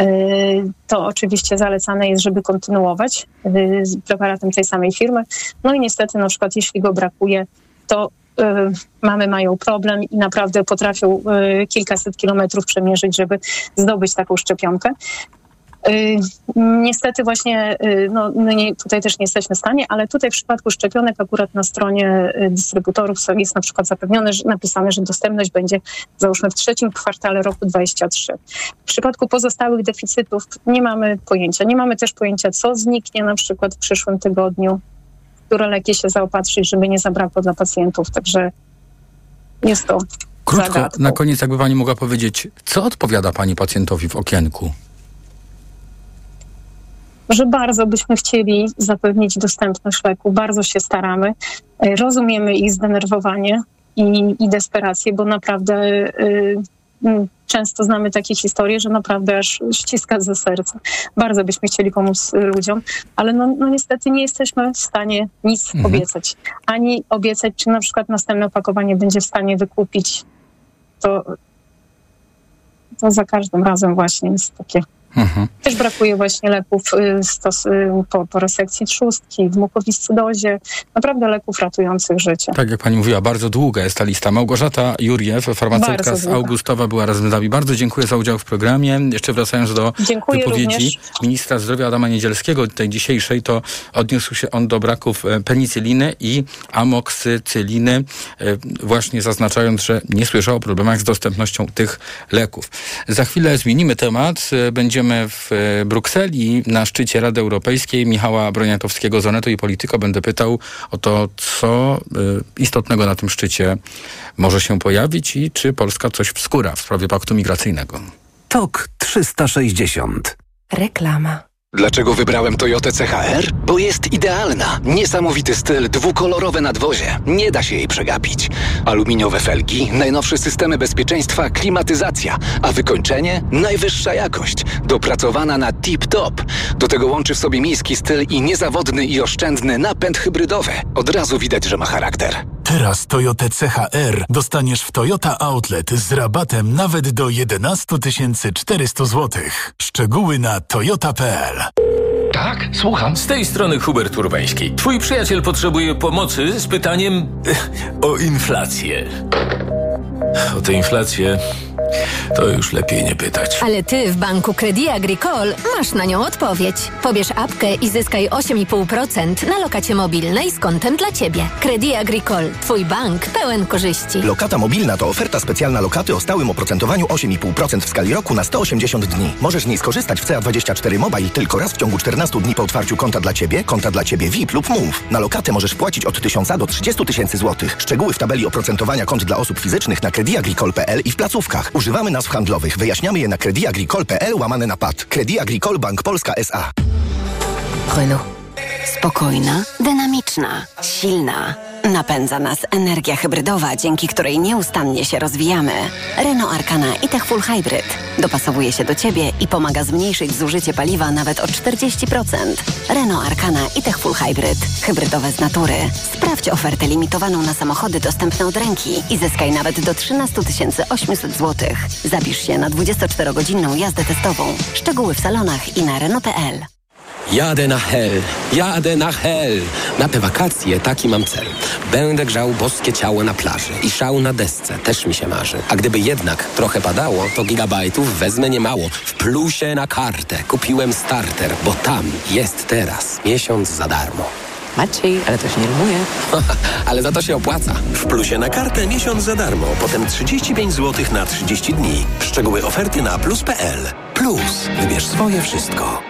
y, to oczywiście zalecane jest, żeby kontynuować z preparatem tej samej firmy. No i niestety na przykład jeśli go brakuje, to mamy mają problem i naprawdę potrafią kilkaset kilometrów przemierzyć, żeby zdobyć taką szczepionkę. Y, Niestety właśnie y, no, my nie, tutaj też nie jesteśmy w stanie, ale tutaj w przypadku szczepionek akurat na stronie y, dystrybutorów jest na przykład zapewnione, że, napisane, że dostępność będzie załóżmy w trzecim kwartale roku 23. W przypadku pozostałych deficytów nie mamy pojęcia. Nie mamy też pojęcia, co zniknie na przykład w przyszłym tygodniu, które leki się zaopatrzyć, żeby nie zabrakło dla pacjentów. Także jest to Krótko, zagadką. na koniec jakby pani mogła powiedzieć, co odpowiada pani pacjentowi w okienku? Że bardzo byśmy chcieli zapewnić dostępność leku, bardzo się staramy. E, Rozumiemy ich zdenerwowanie i, i desperację, bo naprawdę y, często znamy takie historie, że naprawdę aż ściska ze serca. Bardzo byśmy chcieli pomóc y, ludziom, ale no, no niestety nie jesteśmy w stanie nic Mhm. obiecać. Ani obiecać, czy na przykład następne opakowanie będzie w stanie wykupić. To, to za każdym razem właśnie jest takie Mhm. też brakuje właśnie leków y, stos, y, po, po resekcji trzustki, w mukowiscydozie. Naprawdę leków ratujących życie. Tak jak pani mówiła, bardzo długa jest ta lista. Małgorzata Juriew, farmaceutka z. Augustowa, była razem z nami. Bardzo dziękuję za udział w programie. Jeszcze wracając do Dziękuję wypowiedzi również. ministra zdrowia Adama Niedzielskiego, tej dzisiejszej, to odniósł się on do braków e, penicyliny i amoksycyliny, e, właśnie zaznaczając, że nie słyszał o problemach z dostępnością tych leków. Za chwilę zmienimy temat. E, Będziemy w e, Brukseli na szczycie Rady Europejskiej Michała Broniatowskiego z Onetu i Polityko. Będę pytał o to, co e, istotnego na tym szczycie może się pojawić i czy Polska coś wskóra w sprawie paktu migracyjnego. TOK 360. Reklama. Dlaczego wybrałem Toyotę CHR? Bo jest idealna. Niesamowity styl, dwukolorowe nadwozie. Nie da się jej przegapić. Aluminiowe felgi, najnowsze systemy bezpieczeństwa, klimatyzacja, a wykończenie? Najwyższa jakość. Dopracowana na tip-top. Do tego łączy w sobie miejski styl i niezawodny i oszczędny napęd hybrydowy. Od razu widać, że ma charakter. Teraz Toyota CHR dostaniesz w Toyota Outlet z rabatem nawet do 11 400 zł. Szczegóły na toyota.pl Tak, słucham. Z tej strony Hubert Urbański. Twój przyjaciel potrzebuje pomocy z pytaniem eh, o inflację. O tę inflację to już lepiej nie pytać. Ale ty w banku Credit Agricole masz na nią odpowiedź. Pobierz apkę i zyskaj 8,5% na lokacie mobilnej z kontem dla ciebie. Credit Agricole. Twój bank pełen korzyści. Lokata mobilna to oferta specjalna lokaty o stałym oprocentowaniu 8,5% w skali roku na 180 dni. Możesz z niej skorzystać w CA24 Mobile tylko raz w ciągu 14 dni po otwarciu konta dla Ciebie, konta dla Ciebie VIP lub Move. Na lokatę możesz płacić od 1000 do 30 tysięcy złotych. Szczegóły w tabeli oprocentowania kont dla osób fizycznych na crediagricole.pl i w placówkach. Używamy nazw handlowych. Wyjaśniamy je na crediagricole.pl łamane na PAD. Credit Agricole Bank Polska S.A. Renault. Spokojna, dynamiczna, silna. Napędza nas energia hybrydowa, dzięki której nieustannie się rozwijamy. Renault Arcana i Tech Full Hybrid dopasowuje się do Ciebie i pomaga zmniejszyć zużycie paliwa nawet o 40%. Renault Arcana i Tech Full Hybrid. Hybrydowe z natury. Sprawdź ofertę limitowaną na samochody dostępne od ręki i zyskaj nawet do 13 800 zł. Zapisz się na 24-godzinną jazdę testową. Szczegóły w salonach i na Renault.pl. Jadę na hel, jadę na hel. Na te wakacje taki mam cel. Będę grzał boskie ciało na plaży i szał na desce, też mi się marzy. A gdyby jednak trochę padało, to gigabajtów wezmę niemało. W plusie na kartę kupiłem starter, bo tam jest teraz miesiąc za darmo. Maciej, ale to się nie rymuje. ale za to się opłaca. W plusie na kartę miesiąc za darmo, potem 35 zł na 30 dni. Szczegóły oferty na plus.pl. Plus. Wybierz swoje wszystko.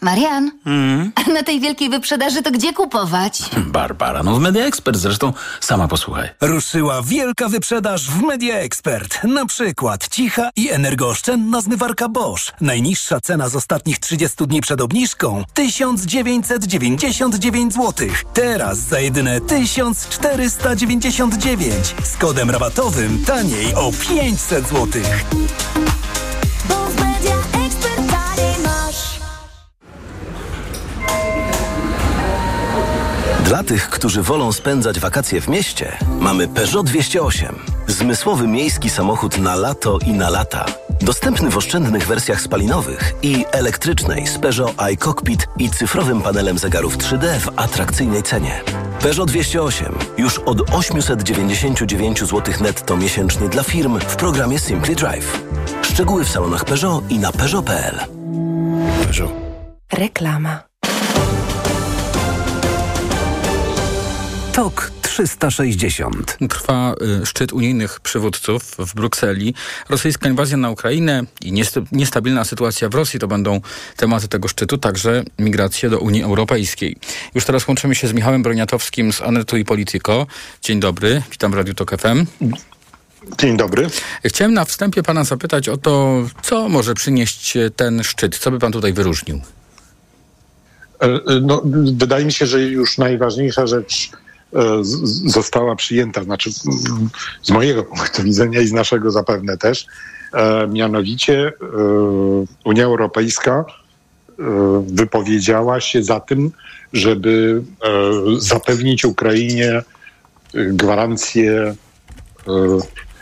Marian, Mm. a na tej wielkiej wyprzedaży to gdzie kupować? Barbara, no w Media Expert zresztą sama posłuchaj. Ruszyła wielka wyprzedaż w Media Expert. Na przykład cicha i energooszczędna zmywarka Bosch. Najniższa cena z ostatnich 30 dni przed obniżką 1999 zł. Teraz za jedyne 1499. Z kodem rabatowym taniej o 500 zł. Dla tych, którzy wolą spędzać wakacje w mieście, mamy Peugeot 208. Zmysłowy miejski samochód na lato i na lata. Dostępny w oszczędnych wersjach spalinowych i elektrycznej z Peugeot iCockpit i cyfrowym panelem zegarów 3D w atrakcyjnej cenie. Peugeot 208 już od 899 zł netto miesięcznie dla firm w programie Simply Drive. Szczegóły w salonach Peugeot i na Peugeot.pl. Peugeot. Reklama. TOK 360. Trwa y, szczyt unijnych przywódców w Brukseli. Rosyjska inwazja na Ukrainę i niest- niestabilna sytuacja w Rosji to będą tematy tego szczytu, także migracje do Unii Europejskiej. Już teraz łączymy się z Michałem Broniatowskim z Anetu i Politico. Dzień dobry, witam w Radiu Tok FM. Dzień dobry. Chciałem na wstępie pana zapytać o to, co może przynieść ten szczyt, co by pan tutaj wyróżnił? E, e, No, wydaje mi się, że już najważniejsza rzecz została przyjęta, znaczy z- mojego punktu widzenia i z naszego zapewne też. E, Mianowicie e, Unia Europejska e, wypowiedziała się za tym, żeby e, zapewnić Ukrainie e, gwarancję, e,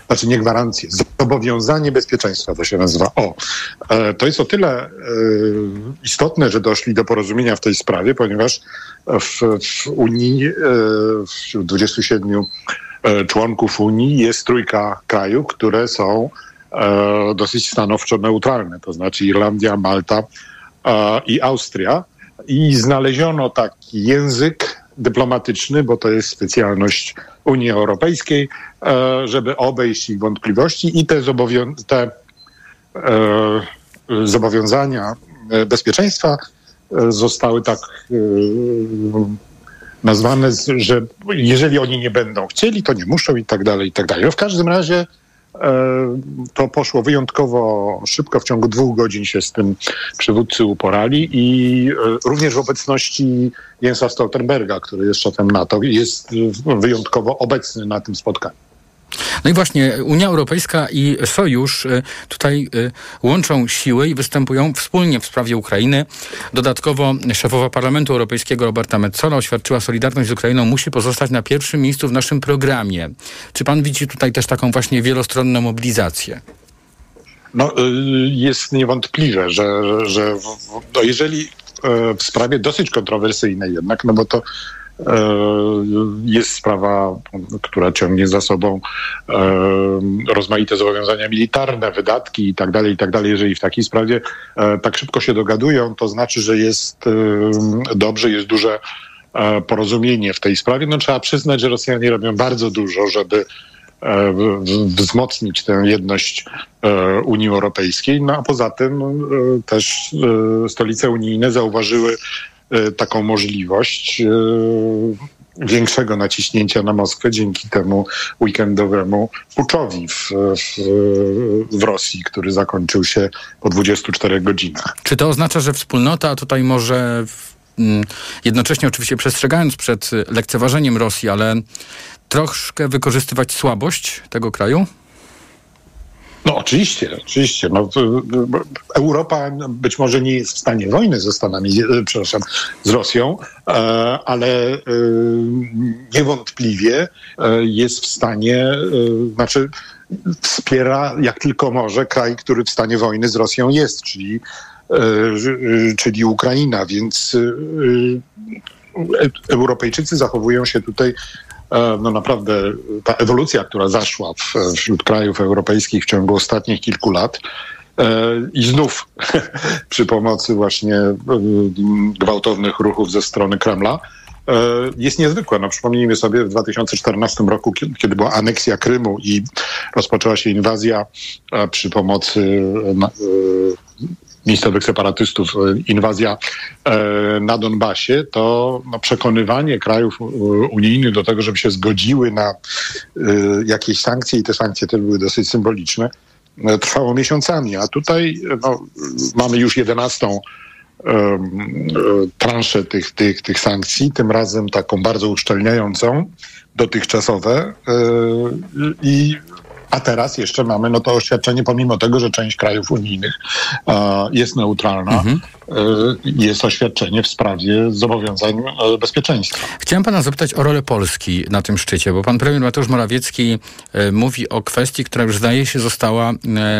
znaczy nie gwarancję, zobowiązanie bezpieczeństwa to się nazywa. O, e, to jest o tyle e, istotne, że doszli do porozumienia w tej sprawie, ponieważ w, w Unii, e, wśród 27 e, członków Unii jest trójka krajów, które są dosyć stanowczo neutralne, to znaczy Irlandia, Malta i Austria. I znaleziono taki język dyplomatyczny, bo to jest specjalność Unii Europejskiej, e, żeby obejść ich wątpliwości i te, zobowią- te e, zobowiązania e, bezpieczeństwa zostały tak nazwane, że jeżeli oni nie będą chcieli, to nie muszą i tak dalej, i tak dalej. No w każdym razie to poszło wyjątkowo szybko. W ciągu dwóch godzin się z tym przywódcy uporali i e, również w obecności Jensa Stoltenberga, który jest szefem NATO, jest e, wyjątkowo obecny na tym spotkaniu. No i właśnie Unia Europejska i Sojusz y, tutaj y, łączą siły i występują wspólnie w sprawie Ukrainy. Dodatkowo szefowa Parlamentu Europejskiego Roberta Metzola oświadczyła, Solidarność z Ukrainą musi pozostać na pierwszym miejscu w naszym programie. Czy pan widzi tutaj też taką właśnie wielostronną mobilizację? No, y, jest niewątpliwe, że, że, no jeżeli e, w sprawie dosyć kontrowersyjnej jednak, no bo to e, jest sprawa, która ciągnie za sobą e, rozmaite zobowiązania militarne, wydatki i tak dalej, i tak dalej. Jeżeli w takiej sprawie e, tak szybko się dogadują, to znaczy, że jest e, dobrze, jest duże e, porozumienie w tej sprawie. No trzeba przyznać, że Rosjanie robią bardzo dużo, żeby e, wzmocnić tę jedność e, Unii Europejskiej. No a poza tym e, też e, stolice unijne zauważyły e, taką możliwość e, większego naciśnięcia na Moskwę dzięki temu weekendowemu puczowi w, w, w Rosji, który zakończył się po 24 godzinach. Czy to oznacza, że wspólnota tutaj może mm, jednocześnie oczywiście przestrzegając przed y, lekceważeniem Rosji, ale troszkę wykorzystywać słabość tego kraju? No oczywiście, oczywiście. No, Europa być może nie jest w stanie wojny ze Stanami, e, przepraszam, z Rosją, e, ale e, niewątpliwie jest w stanie, znaczy wspiera jak tylko może kraj, który w stanie wojny z Rosją jest, czyli, czyli Ukraina, więc Europejczycy zachowują się tutaj no naprawdę ta ewolucja, która zaszła w, wśród krajów europejskich w ciągu ostatnich kilku lat e, i znów przy pomocy właśnie e, gwałtownych ruchów ze strony Kremla e, jest niezwykła. No, przypomnijmy sobie w 2014 roku, kie- kiedy była aneksja Krymu i rozpoczęła się inwazja e, przy pomocy e, e, miejscowych separatystów, e, inwazja e, na Donbasie, to no, przekonywanie krajów unijnych do tego, żeby się zgodziły na e, jakieś sankcje i te sankcje też były dosyć symboliczne, trwało miesiącami. A tutaj no, mamy już jedenastą transzę tych, tych, tych sankcji, tym razem taką bardzo uszczelniającą, dotychczasowe. I a teraz jeszcze mamy no to oświadczenie, pomimo tego, że część krajów unijnych e, jest neutralna, e, jest oświadczenie w sprawie zobowiązań e, bezpieczeństwa. Chciałem pana zapytać o rolę Polski na tym szczycie, bo pan premier Mateusz Morawiecki e, mówi o kwestii, która już zdaje się została e,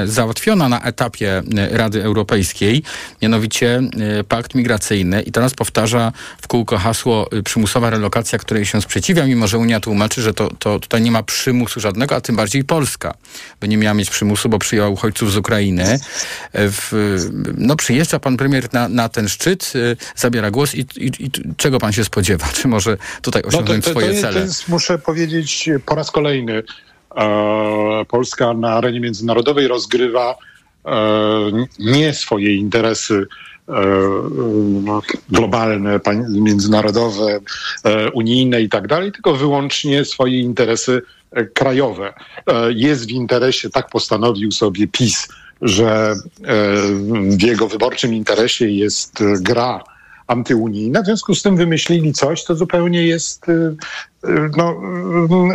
załatwiona na etapie e, Rady Europejskiej, mianowicie e, pakt migracyjny i teraz powtarza w kółko hasło e, przymusowa relokacja, której się sprzeciwia, mimo że Unia tłumaczy, że to, to tutaj nie ma przymusu żadnego, a tym bardziej Polska by nie miała mieć przymusu, bo przyjęła uchodźców z Ukrainy. E, W, no przyjeżdża pan premier na, na ten szczyt, e, zabiera głos i, i, i czego pan się spodziewa? Czy może tutaj osiągnąć No to, to, swoje to, cele? to jest, muszę powiedzieć, po raz kolejny e, Polska na arenie międzynarodowej rozgrywa e, nie swoje interesy e, globalne, międzynarodowe, e, unijne i tak dalej, tylko wyłącznie swoje interesy e, krajowe. Jest w interesie, tak postanowił sobie PiS, że e, w jego wyborczym interesie jest e, gra antyunijna. W związku z tym wymyślili coś, co zupełnie jest y, no,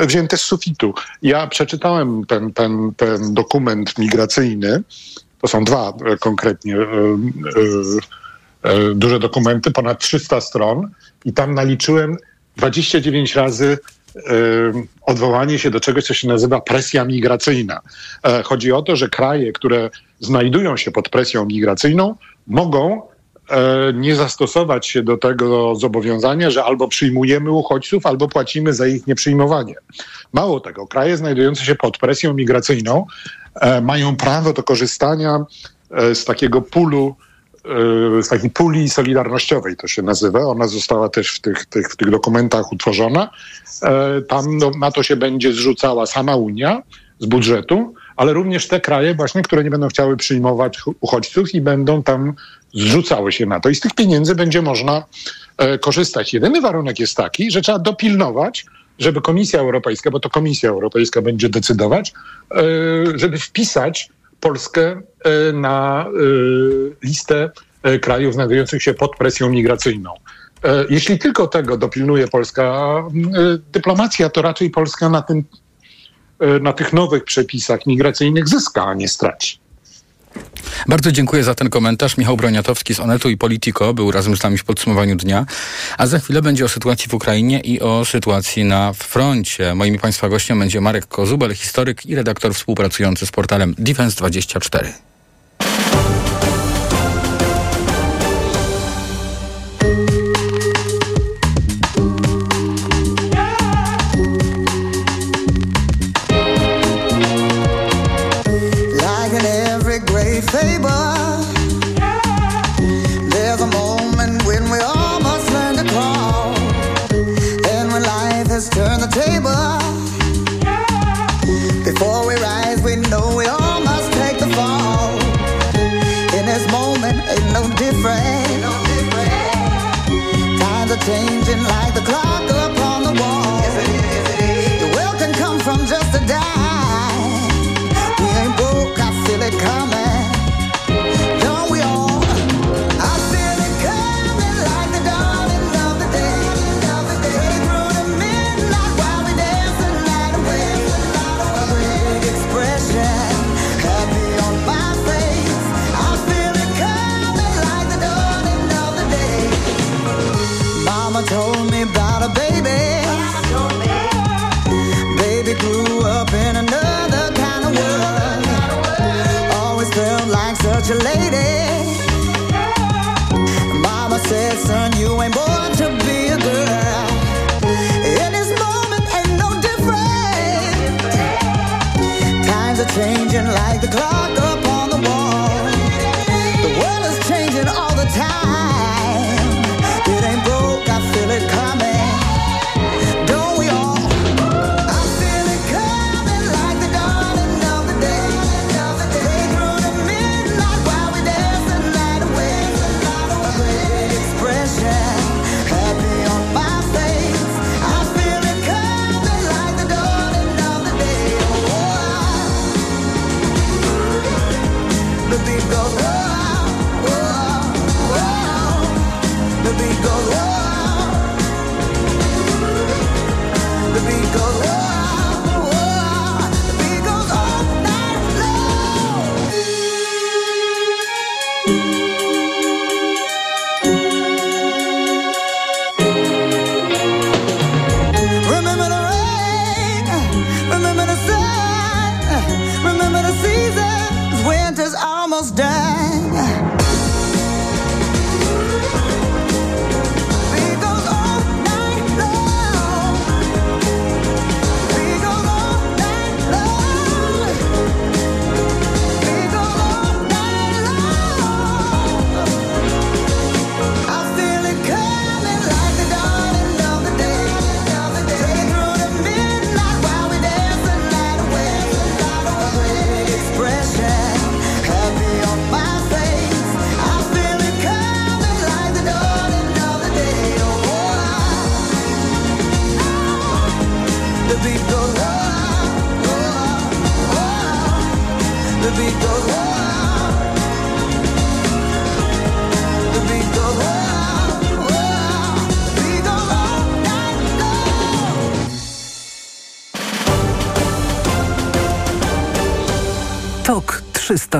y, wzięte z sufitu. Ja przeczytałem ten, ten, ten dokument migracyjny. To są dwa e, konkretnie duże dokumenty, ponad 300 stron i tam naliczyłem 29 razy odwołanie się do czegoś, co się nazywa presja migracyjna. E, Chodzi o to, że kraje, które znajdują się pod presją migracyjną, mogą e, nie zastosować się do tego zobowiązania, że albo przyjmujemy uchodźców, albo płacimy za ich nieprzyjmowanie. Mało tego, kraje znajdujące się pod presją migracyjną e, mają prawo do korzystania z takiego pulu z takiej puli solidarnościowej to się nazywa. Ona została też w tych, tych, w tych dokumentach utworzona. E, Tam no, na to się będzie zrzucała sama Unia z budżetu, ale również te kraje właśnie, które nie będą chciały przyjmować uchodźców i będą tam zrzucały się na to. I z tych pieniędzy będzie można e, korzystać. Jedyny warunek jest taki, że trzeba dopilnować, żeby Komisja Europejska, bo to Komisja Europejska będzie decydować, e, żeby wpisać Polskę e, na e, listę e, krajów znajdujących się pod presją migracyjną. E, Jeśli tylko tego dopilnuje polska e, dyplomacja, to raczej Polska na, tym, e, na tych nowych przepisach migracyjnych zyska, a nie straci. Bardzo dziękuję za ten komentarz. Michał Broniatowski z Onetu i Politico był razem z nami w podsumowaniu dnia. A za chwilę będzie o sytuacji w Ukrainie i o sytuacji na froncie. Moim i Państwa gościem będzie Marek Kozubel, historyk i redaktor współpracujący z portalem Defense24. Thank you.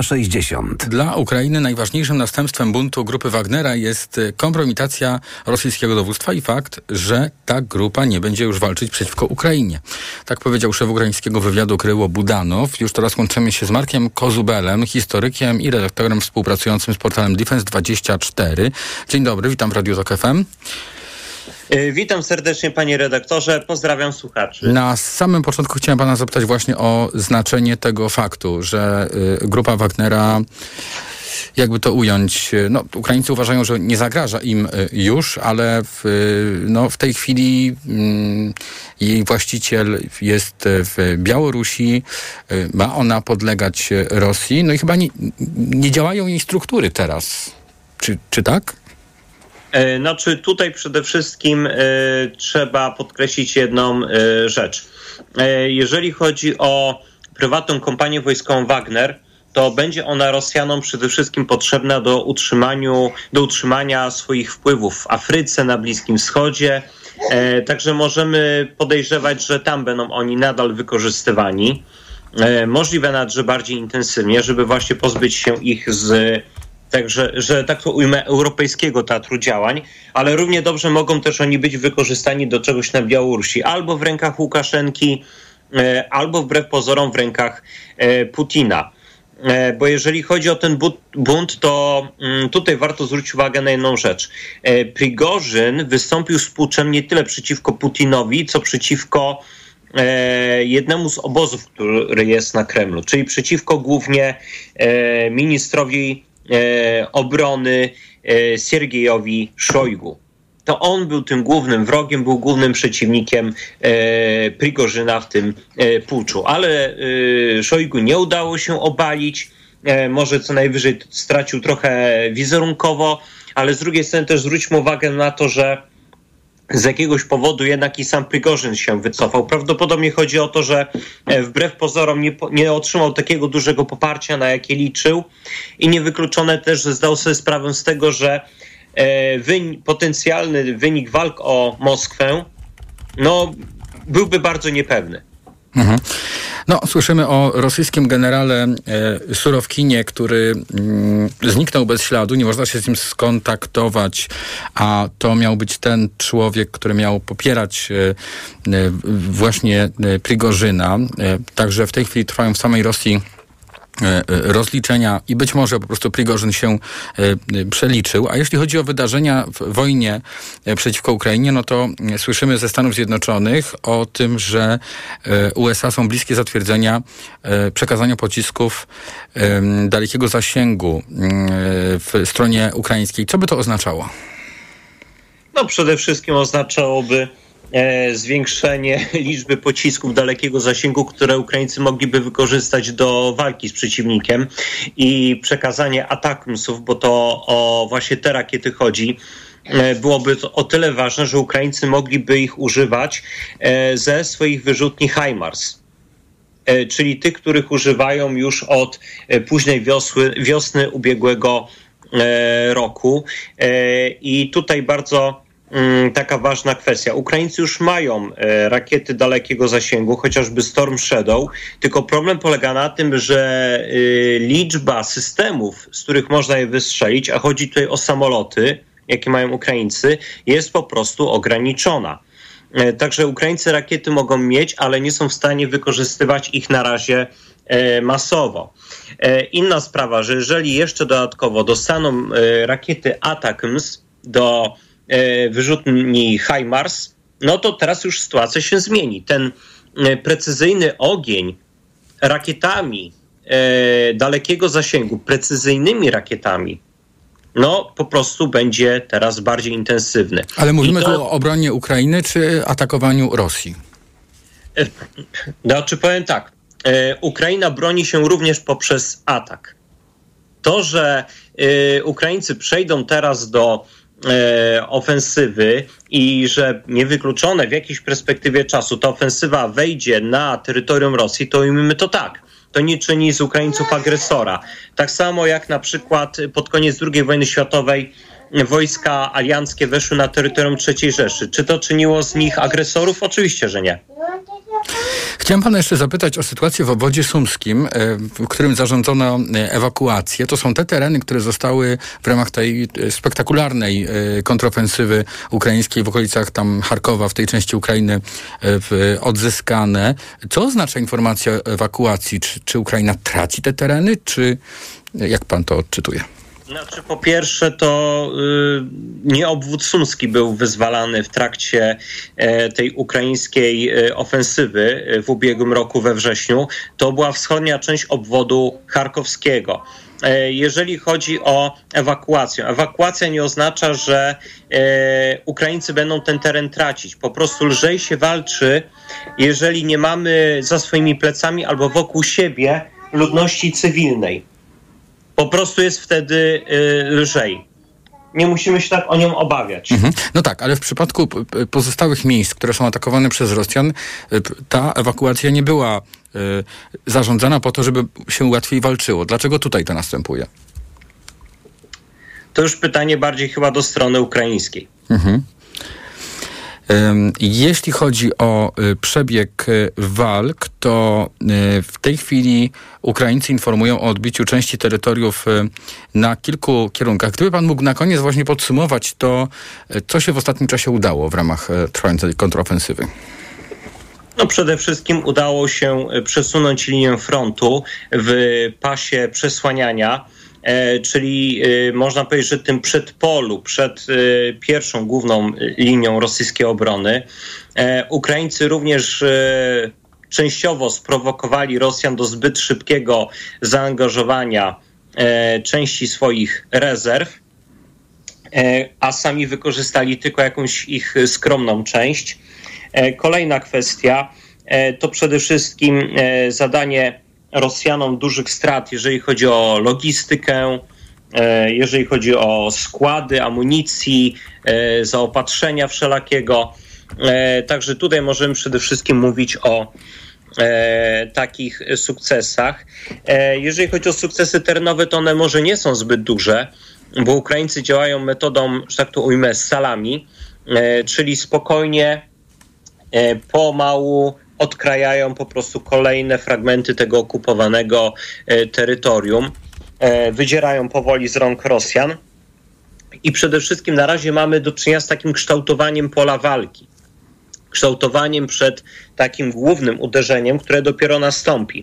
360. Dla Ukrainy najważniejszym następstwem buntu grupy Wagnera jest e, kompromitacja rosyjskiego dowództwa i fakt, że ta grupa nie będzie już walczyć przeciwko Ukrainie. Tak powiedział szef ukraińskiego wywiadu Kryło Budanow. Już teraz łączymy się z Markiem Kozubelem, historykiem i redaktorem współpracującym z portalem Defense24. Dzień dobry, witam w Radiu Tok FM. E, Witam serdecznie panie redaktorze, pozdrawiam słuchaczy. Na samym początku chciałem pana zapytać właśnie o znaczenie tego faktu, że y, grupa Wagnera jakby to ująć, e, no, Ukraińcy uważają, że nie zagraża im e, już, ale w, no, w tej chwili mm, jej właściciel jest w Białorusi, ma ona podlegać Rosji, no i chyba nie, nie działają jej struktury teraz. Czy, czy tak? Znaczy tutaj przede wszystkim e, trzeba podkreślić jedną e, rzecz. Jeżeli chodzi o prywatną kompanię wojskową Wagner, to będzie ona Rosjanom przede wszystkim potrzebna do, utrzymaniu, do utrzymania swoich wpływów w Afryce, na Bliskim Wschodzie. Także możemy podejrzewać, że tam będą oni nadal wykorzystywani. Możliwe nawet, że bardziej intensywnie, żeby właśnie pozbyć się ich z Także, że tak to ujmę, europejskiego teatru działań, ale równie dobrze mogą też oni być wykorzystani do czegoś na Białorusi, albo w rękach Łukaszenki, e, albo wbrew pozorom w rękach e, Putina. E, Bo jeżeli chodzi o ten bu- bunt, to mm, tutaj warto zwrócić uwagę na jedną rzecz. Prigorzyn wystąpił z puczem nie tyle przeciwko Putinowi, co przeciwko jednemu z obozów, który jest na Kremlu, czyli przeciwko głównie ministrowi obrony e, Siergiejowi Szojgu. To on był tym głównym wrogiem, był głównym przeciwnikiem e, Prigorzyna w tym e, puczu. Ale e, Szojgu nie udało się obalić. E, może co najwyżej stracił trochę wizerunkowo, ale z drugiej strony też zwróćmy uwagę na to, że z jakiegoś powodu jednak i sam Prigorzyn się wycofał. Prawdopodobnie chodzi o to, że e, wbrew pozorom nie, nie otrzymał takiego dużego poparcia, na jakie liczył i niewykluczone też, że zdał sobie sprawę z tego, że e, wyni- potencjalny wynik walk o Moskwę no, byłby bardzo niepewny. Mhm. No, słyszymy o rosyjskim generale e, Surowkinie, który mm, zniknął bez śladu, nie można się z nim skontaktować, a to miał być ten człowiek, który miał popierać e, e, właśnie Prigorzyna. Także w tej chwili trwają w samej Rosji rozliczenia i być może po prostu Prigorzyn się e, e, przeliczył. A jeśli chodzi o wydarzenia w wojnie e, przeciwko Ukrainie, no to e, słyszymy ze Stanów Zjednoczonych o tym, że e, USA są bliskie zatwierdzenia e, przekazania pocisków dalekiego zasięgu e, w stronie ukraińskiej. Co by to oznaczało? No przede wszystkim oznaczałoby e, zwiększenie liczby pocisków dalekiego zasięgu, które Ukraińcy mogliby wykorzystać do walki z przeciwnikiem i przekazanie atakumsów, bo to o właśnie te rakiety chodzi, e, byłoby to o tyle ważne, że Ukraińcy mogliby ich używać e, ze swoich wyrzutni HIMARS e, czyli tych, których używają już od e, późnej wiosły, wiosny ubiegłego e, roku. E, I tutaj bardzo taka ważna kwestia. Ukraińcy już mają e, rakiety dalekiego zasięgu, chociażby Storm Shadow, tylko problem polega na tym, że e, liczba systemów, z których można je wystrzelić, a chodzi tutaj o samoloty, jakie mają Ukraińcy, jest po prostu ograniczona. E, Także Ukraińcy rakiety mogą mieć, ale nie są w stanie wykorzystywać ich na razie masowo. Inna sprawa, że jeżeli jeszcze dodatkowo dostaną rakiety ATACMS do wyrzutni HIMARS, no to teraz już sytuacja się zmieni. Ten e, precyzyjny ogień rakietami e, dalekiego zasięgu, precyzyjnymi rakietami, no po prostu będzie teraz bardziej intensywny. Ale mówimy to- tu o obronie Ukrainy czy atakowaniu Rosji? Znaczy powiem tak, e, Ukraina broni się również poprzez atak. To, że e, Ukraińcy przejdą teraz do e, ofensywy i że niewykluczone w jakiejś perspektywie czasu ta ofensywa wejdzie na terytorium Rosji, to ujmijmy to tak. To nie czyni z Ukraińców agresora. Tak samo jak na przykład pod koniec II wojny światowej wojska alianckie weszły na terytorium III Rzeszy. Czy to czyniło z nich agresorów? Oczywiście, że nie. Chciałem pana jeszcze zapytać o sytuację w obwodzie sumskim, e, w którym zarządzono e, ewakuację. To są te tereny, które zostały w ramach tej e, spektakularnej kontrofensywy ukraińskiej w okolicach tam Charkowa, w tej części Ukrainy odzyskane. Co oznacza informacja o ewakuacji? Czy, czy Ukraina traci te tereny, czy jak pan to odczytuje? Znaczy, po pierwsze, to y, nie obwód sumski był wyzwalany w trakcie e, tej ukraińskiej e, ofensywy e, w ubiegłym roku we wrześniu. To była wschodnia część obwodu charkowskiego. Jeżeli chodzi o ewakuację, ewakuacja nie oznacza, że Ukraińcy będą ten teren tracić. Po prostu lżej się walczy, jeżeli nie mamy za swoimi plecami albo wokół siebie ludności cywilnej. Po prostu jest wtedy y, lżej. Nie musimy się tak o nią obawiać. Mhm. No tak, ale w przypadku pozostałych miejsc, które są atakowane przez Rosjan, y, ta ewakuacja nie była y, zarządzana po to, żeby się łatwiej walczyło. Dlaczego tutaj to następuje? To już pytanie bardziej chyba do strony ukraińskiej. Mhm. Jeśli chodzi o y, przebieg y, walk, to y, w tej chwili Ukraińcy informują o odbiciu części terytoriów na kilku kierunkach. Gdyby pan mógł na koniec właśnie podsumować to, co się w ostatnim czasie udało w ramach trwającej kontrofensywy. No przede wszystkim udało się przesunąć linię frontu w pasie przesłaniania, czyli y, można powiedzieć, że tym przedpolu, przed y, pierwszą główną linią rosyjskiej obrony. E, Ukraińcy również częściowo sprowokowali Rosjan do zbyt szybkiego zaangażowania e, części swoich rezerw. e, a sami wykorzystali tylko jakąś ich skromną część. E, Kolejna kwestia e, to przede wszystkim e, zadanie Rosjanom dużych strat, jeżeli chodzi o logistykę, e, jeżeli chodzi o składy amunicji, e, zaopatrzenia wszelakiego. E, Także tutaj możemy przede wszystkim mówić o takich sukcesach. Jeżeli chodzi o sukcesy terenowe, to one może nie są zbyt duże, bo Ukraińcy działają metodą, że tak to ujmę, salami, czyli spokojnie, pomału odkrajają po prostu kolejne fragmenty tego okupowanego e, terytorium, e, wydzierają powoli z rąk Rosjan. I przede wszystkim na razie mamy do czynienia z takim kształtowaniem pola walki kształtowaniem przed takim głównym uderzeniem, które dopiero nastąpi.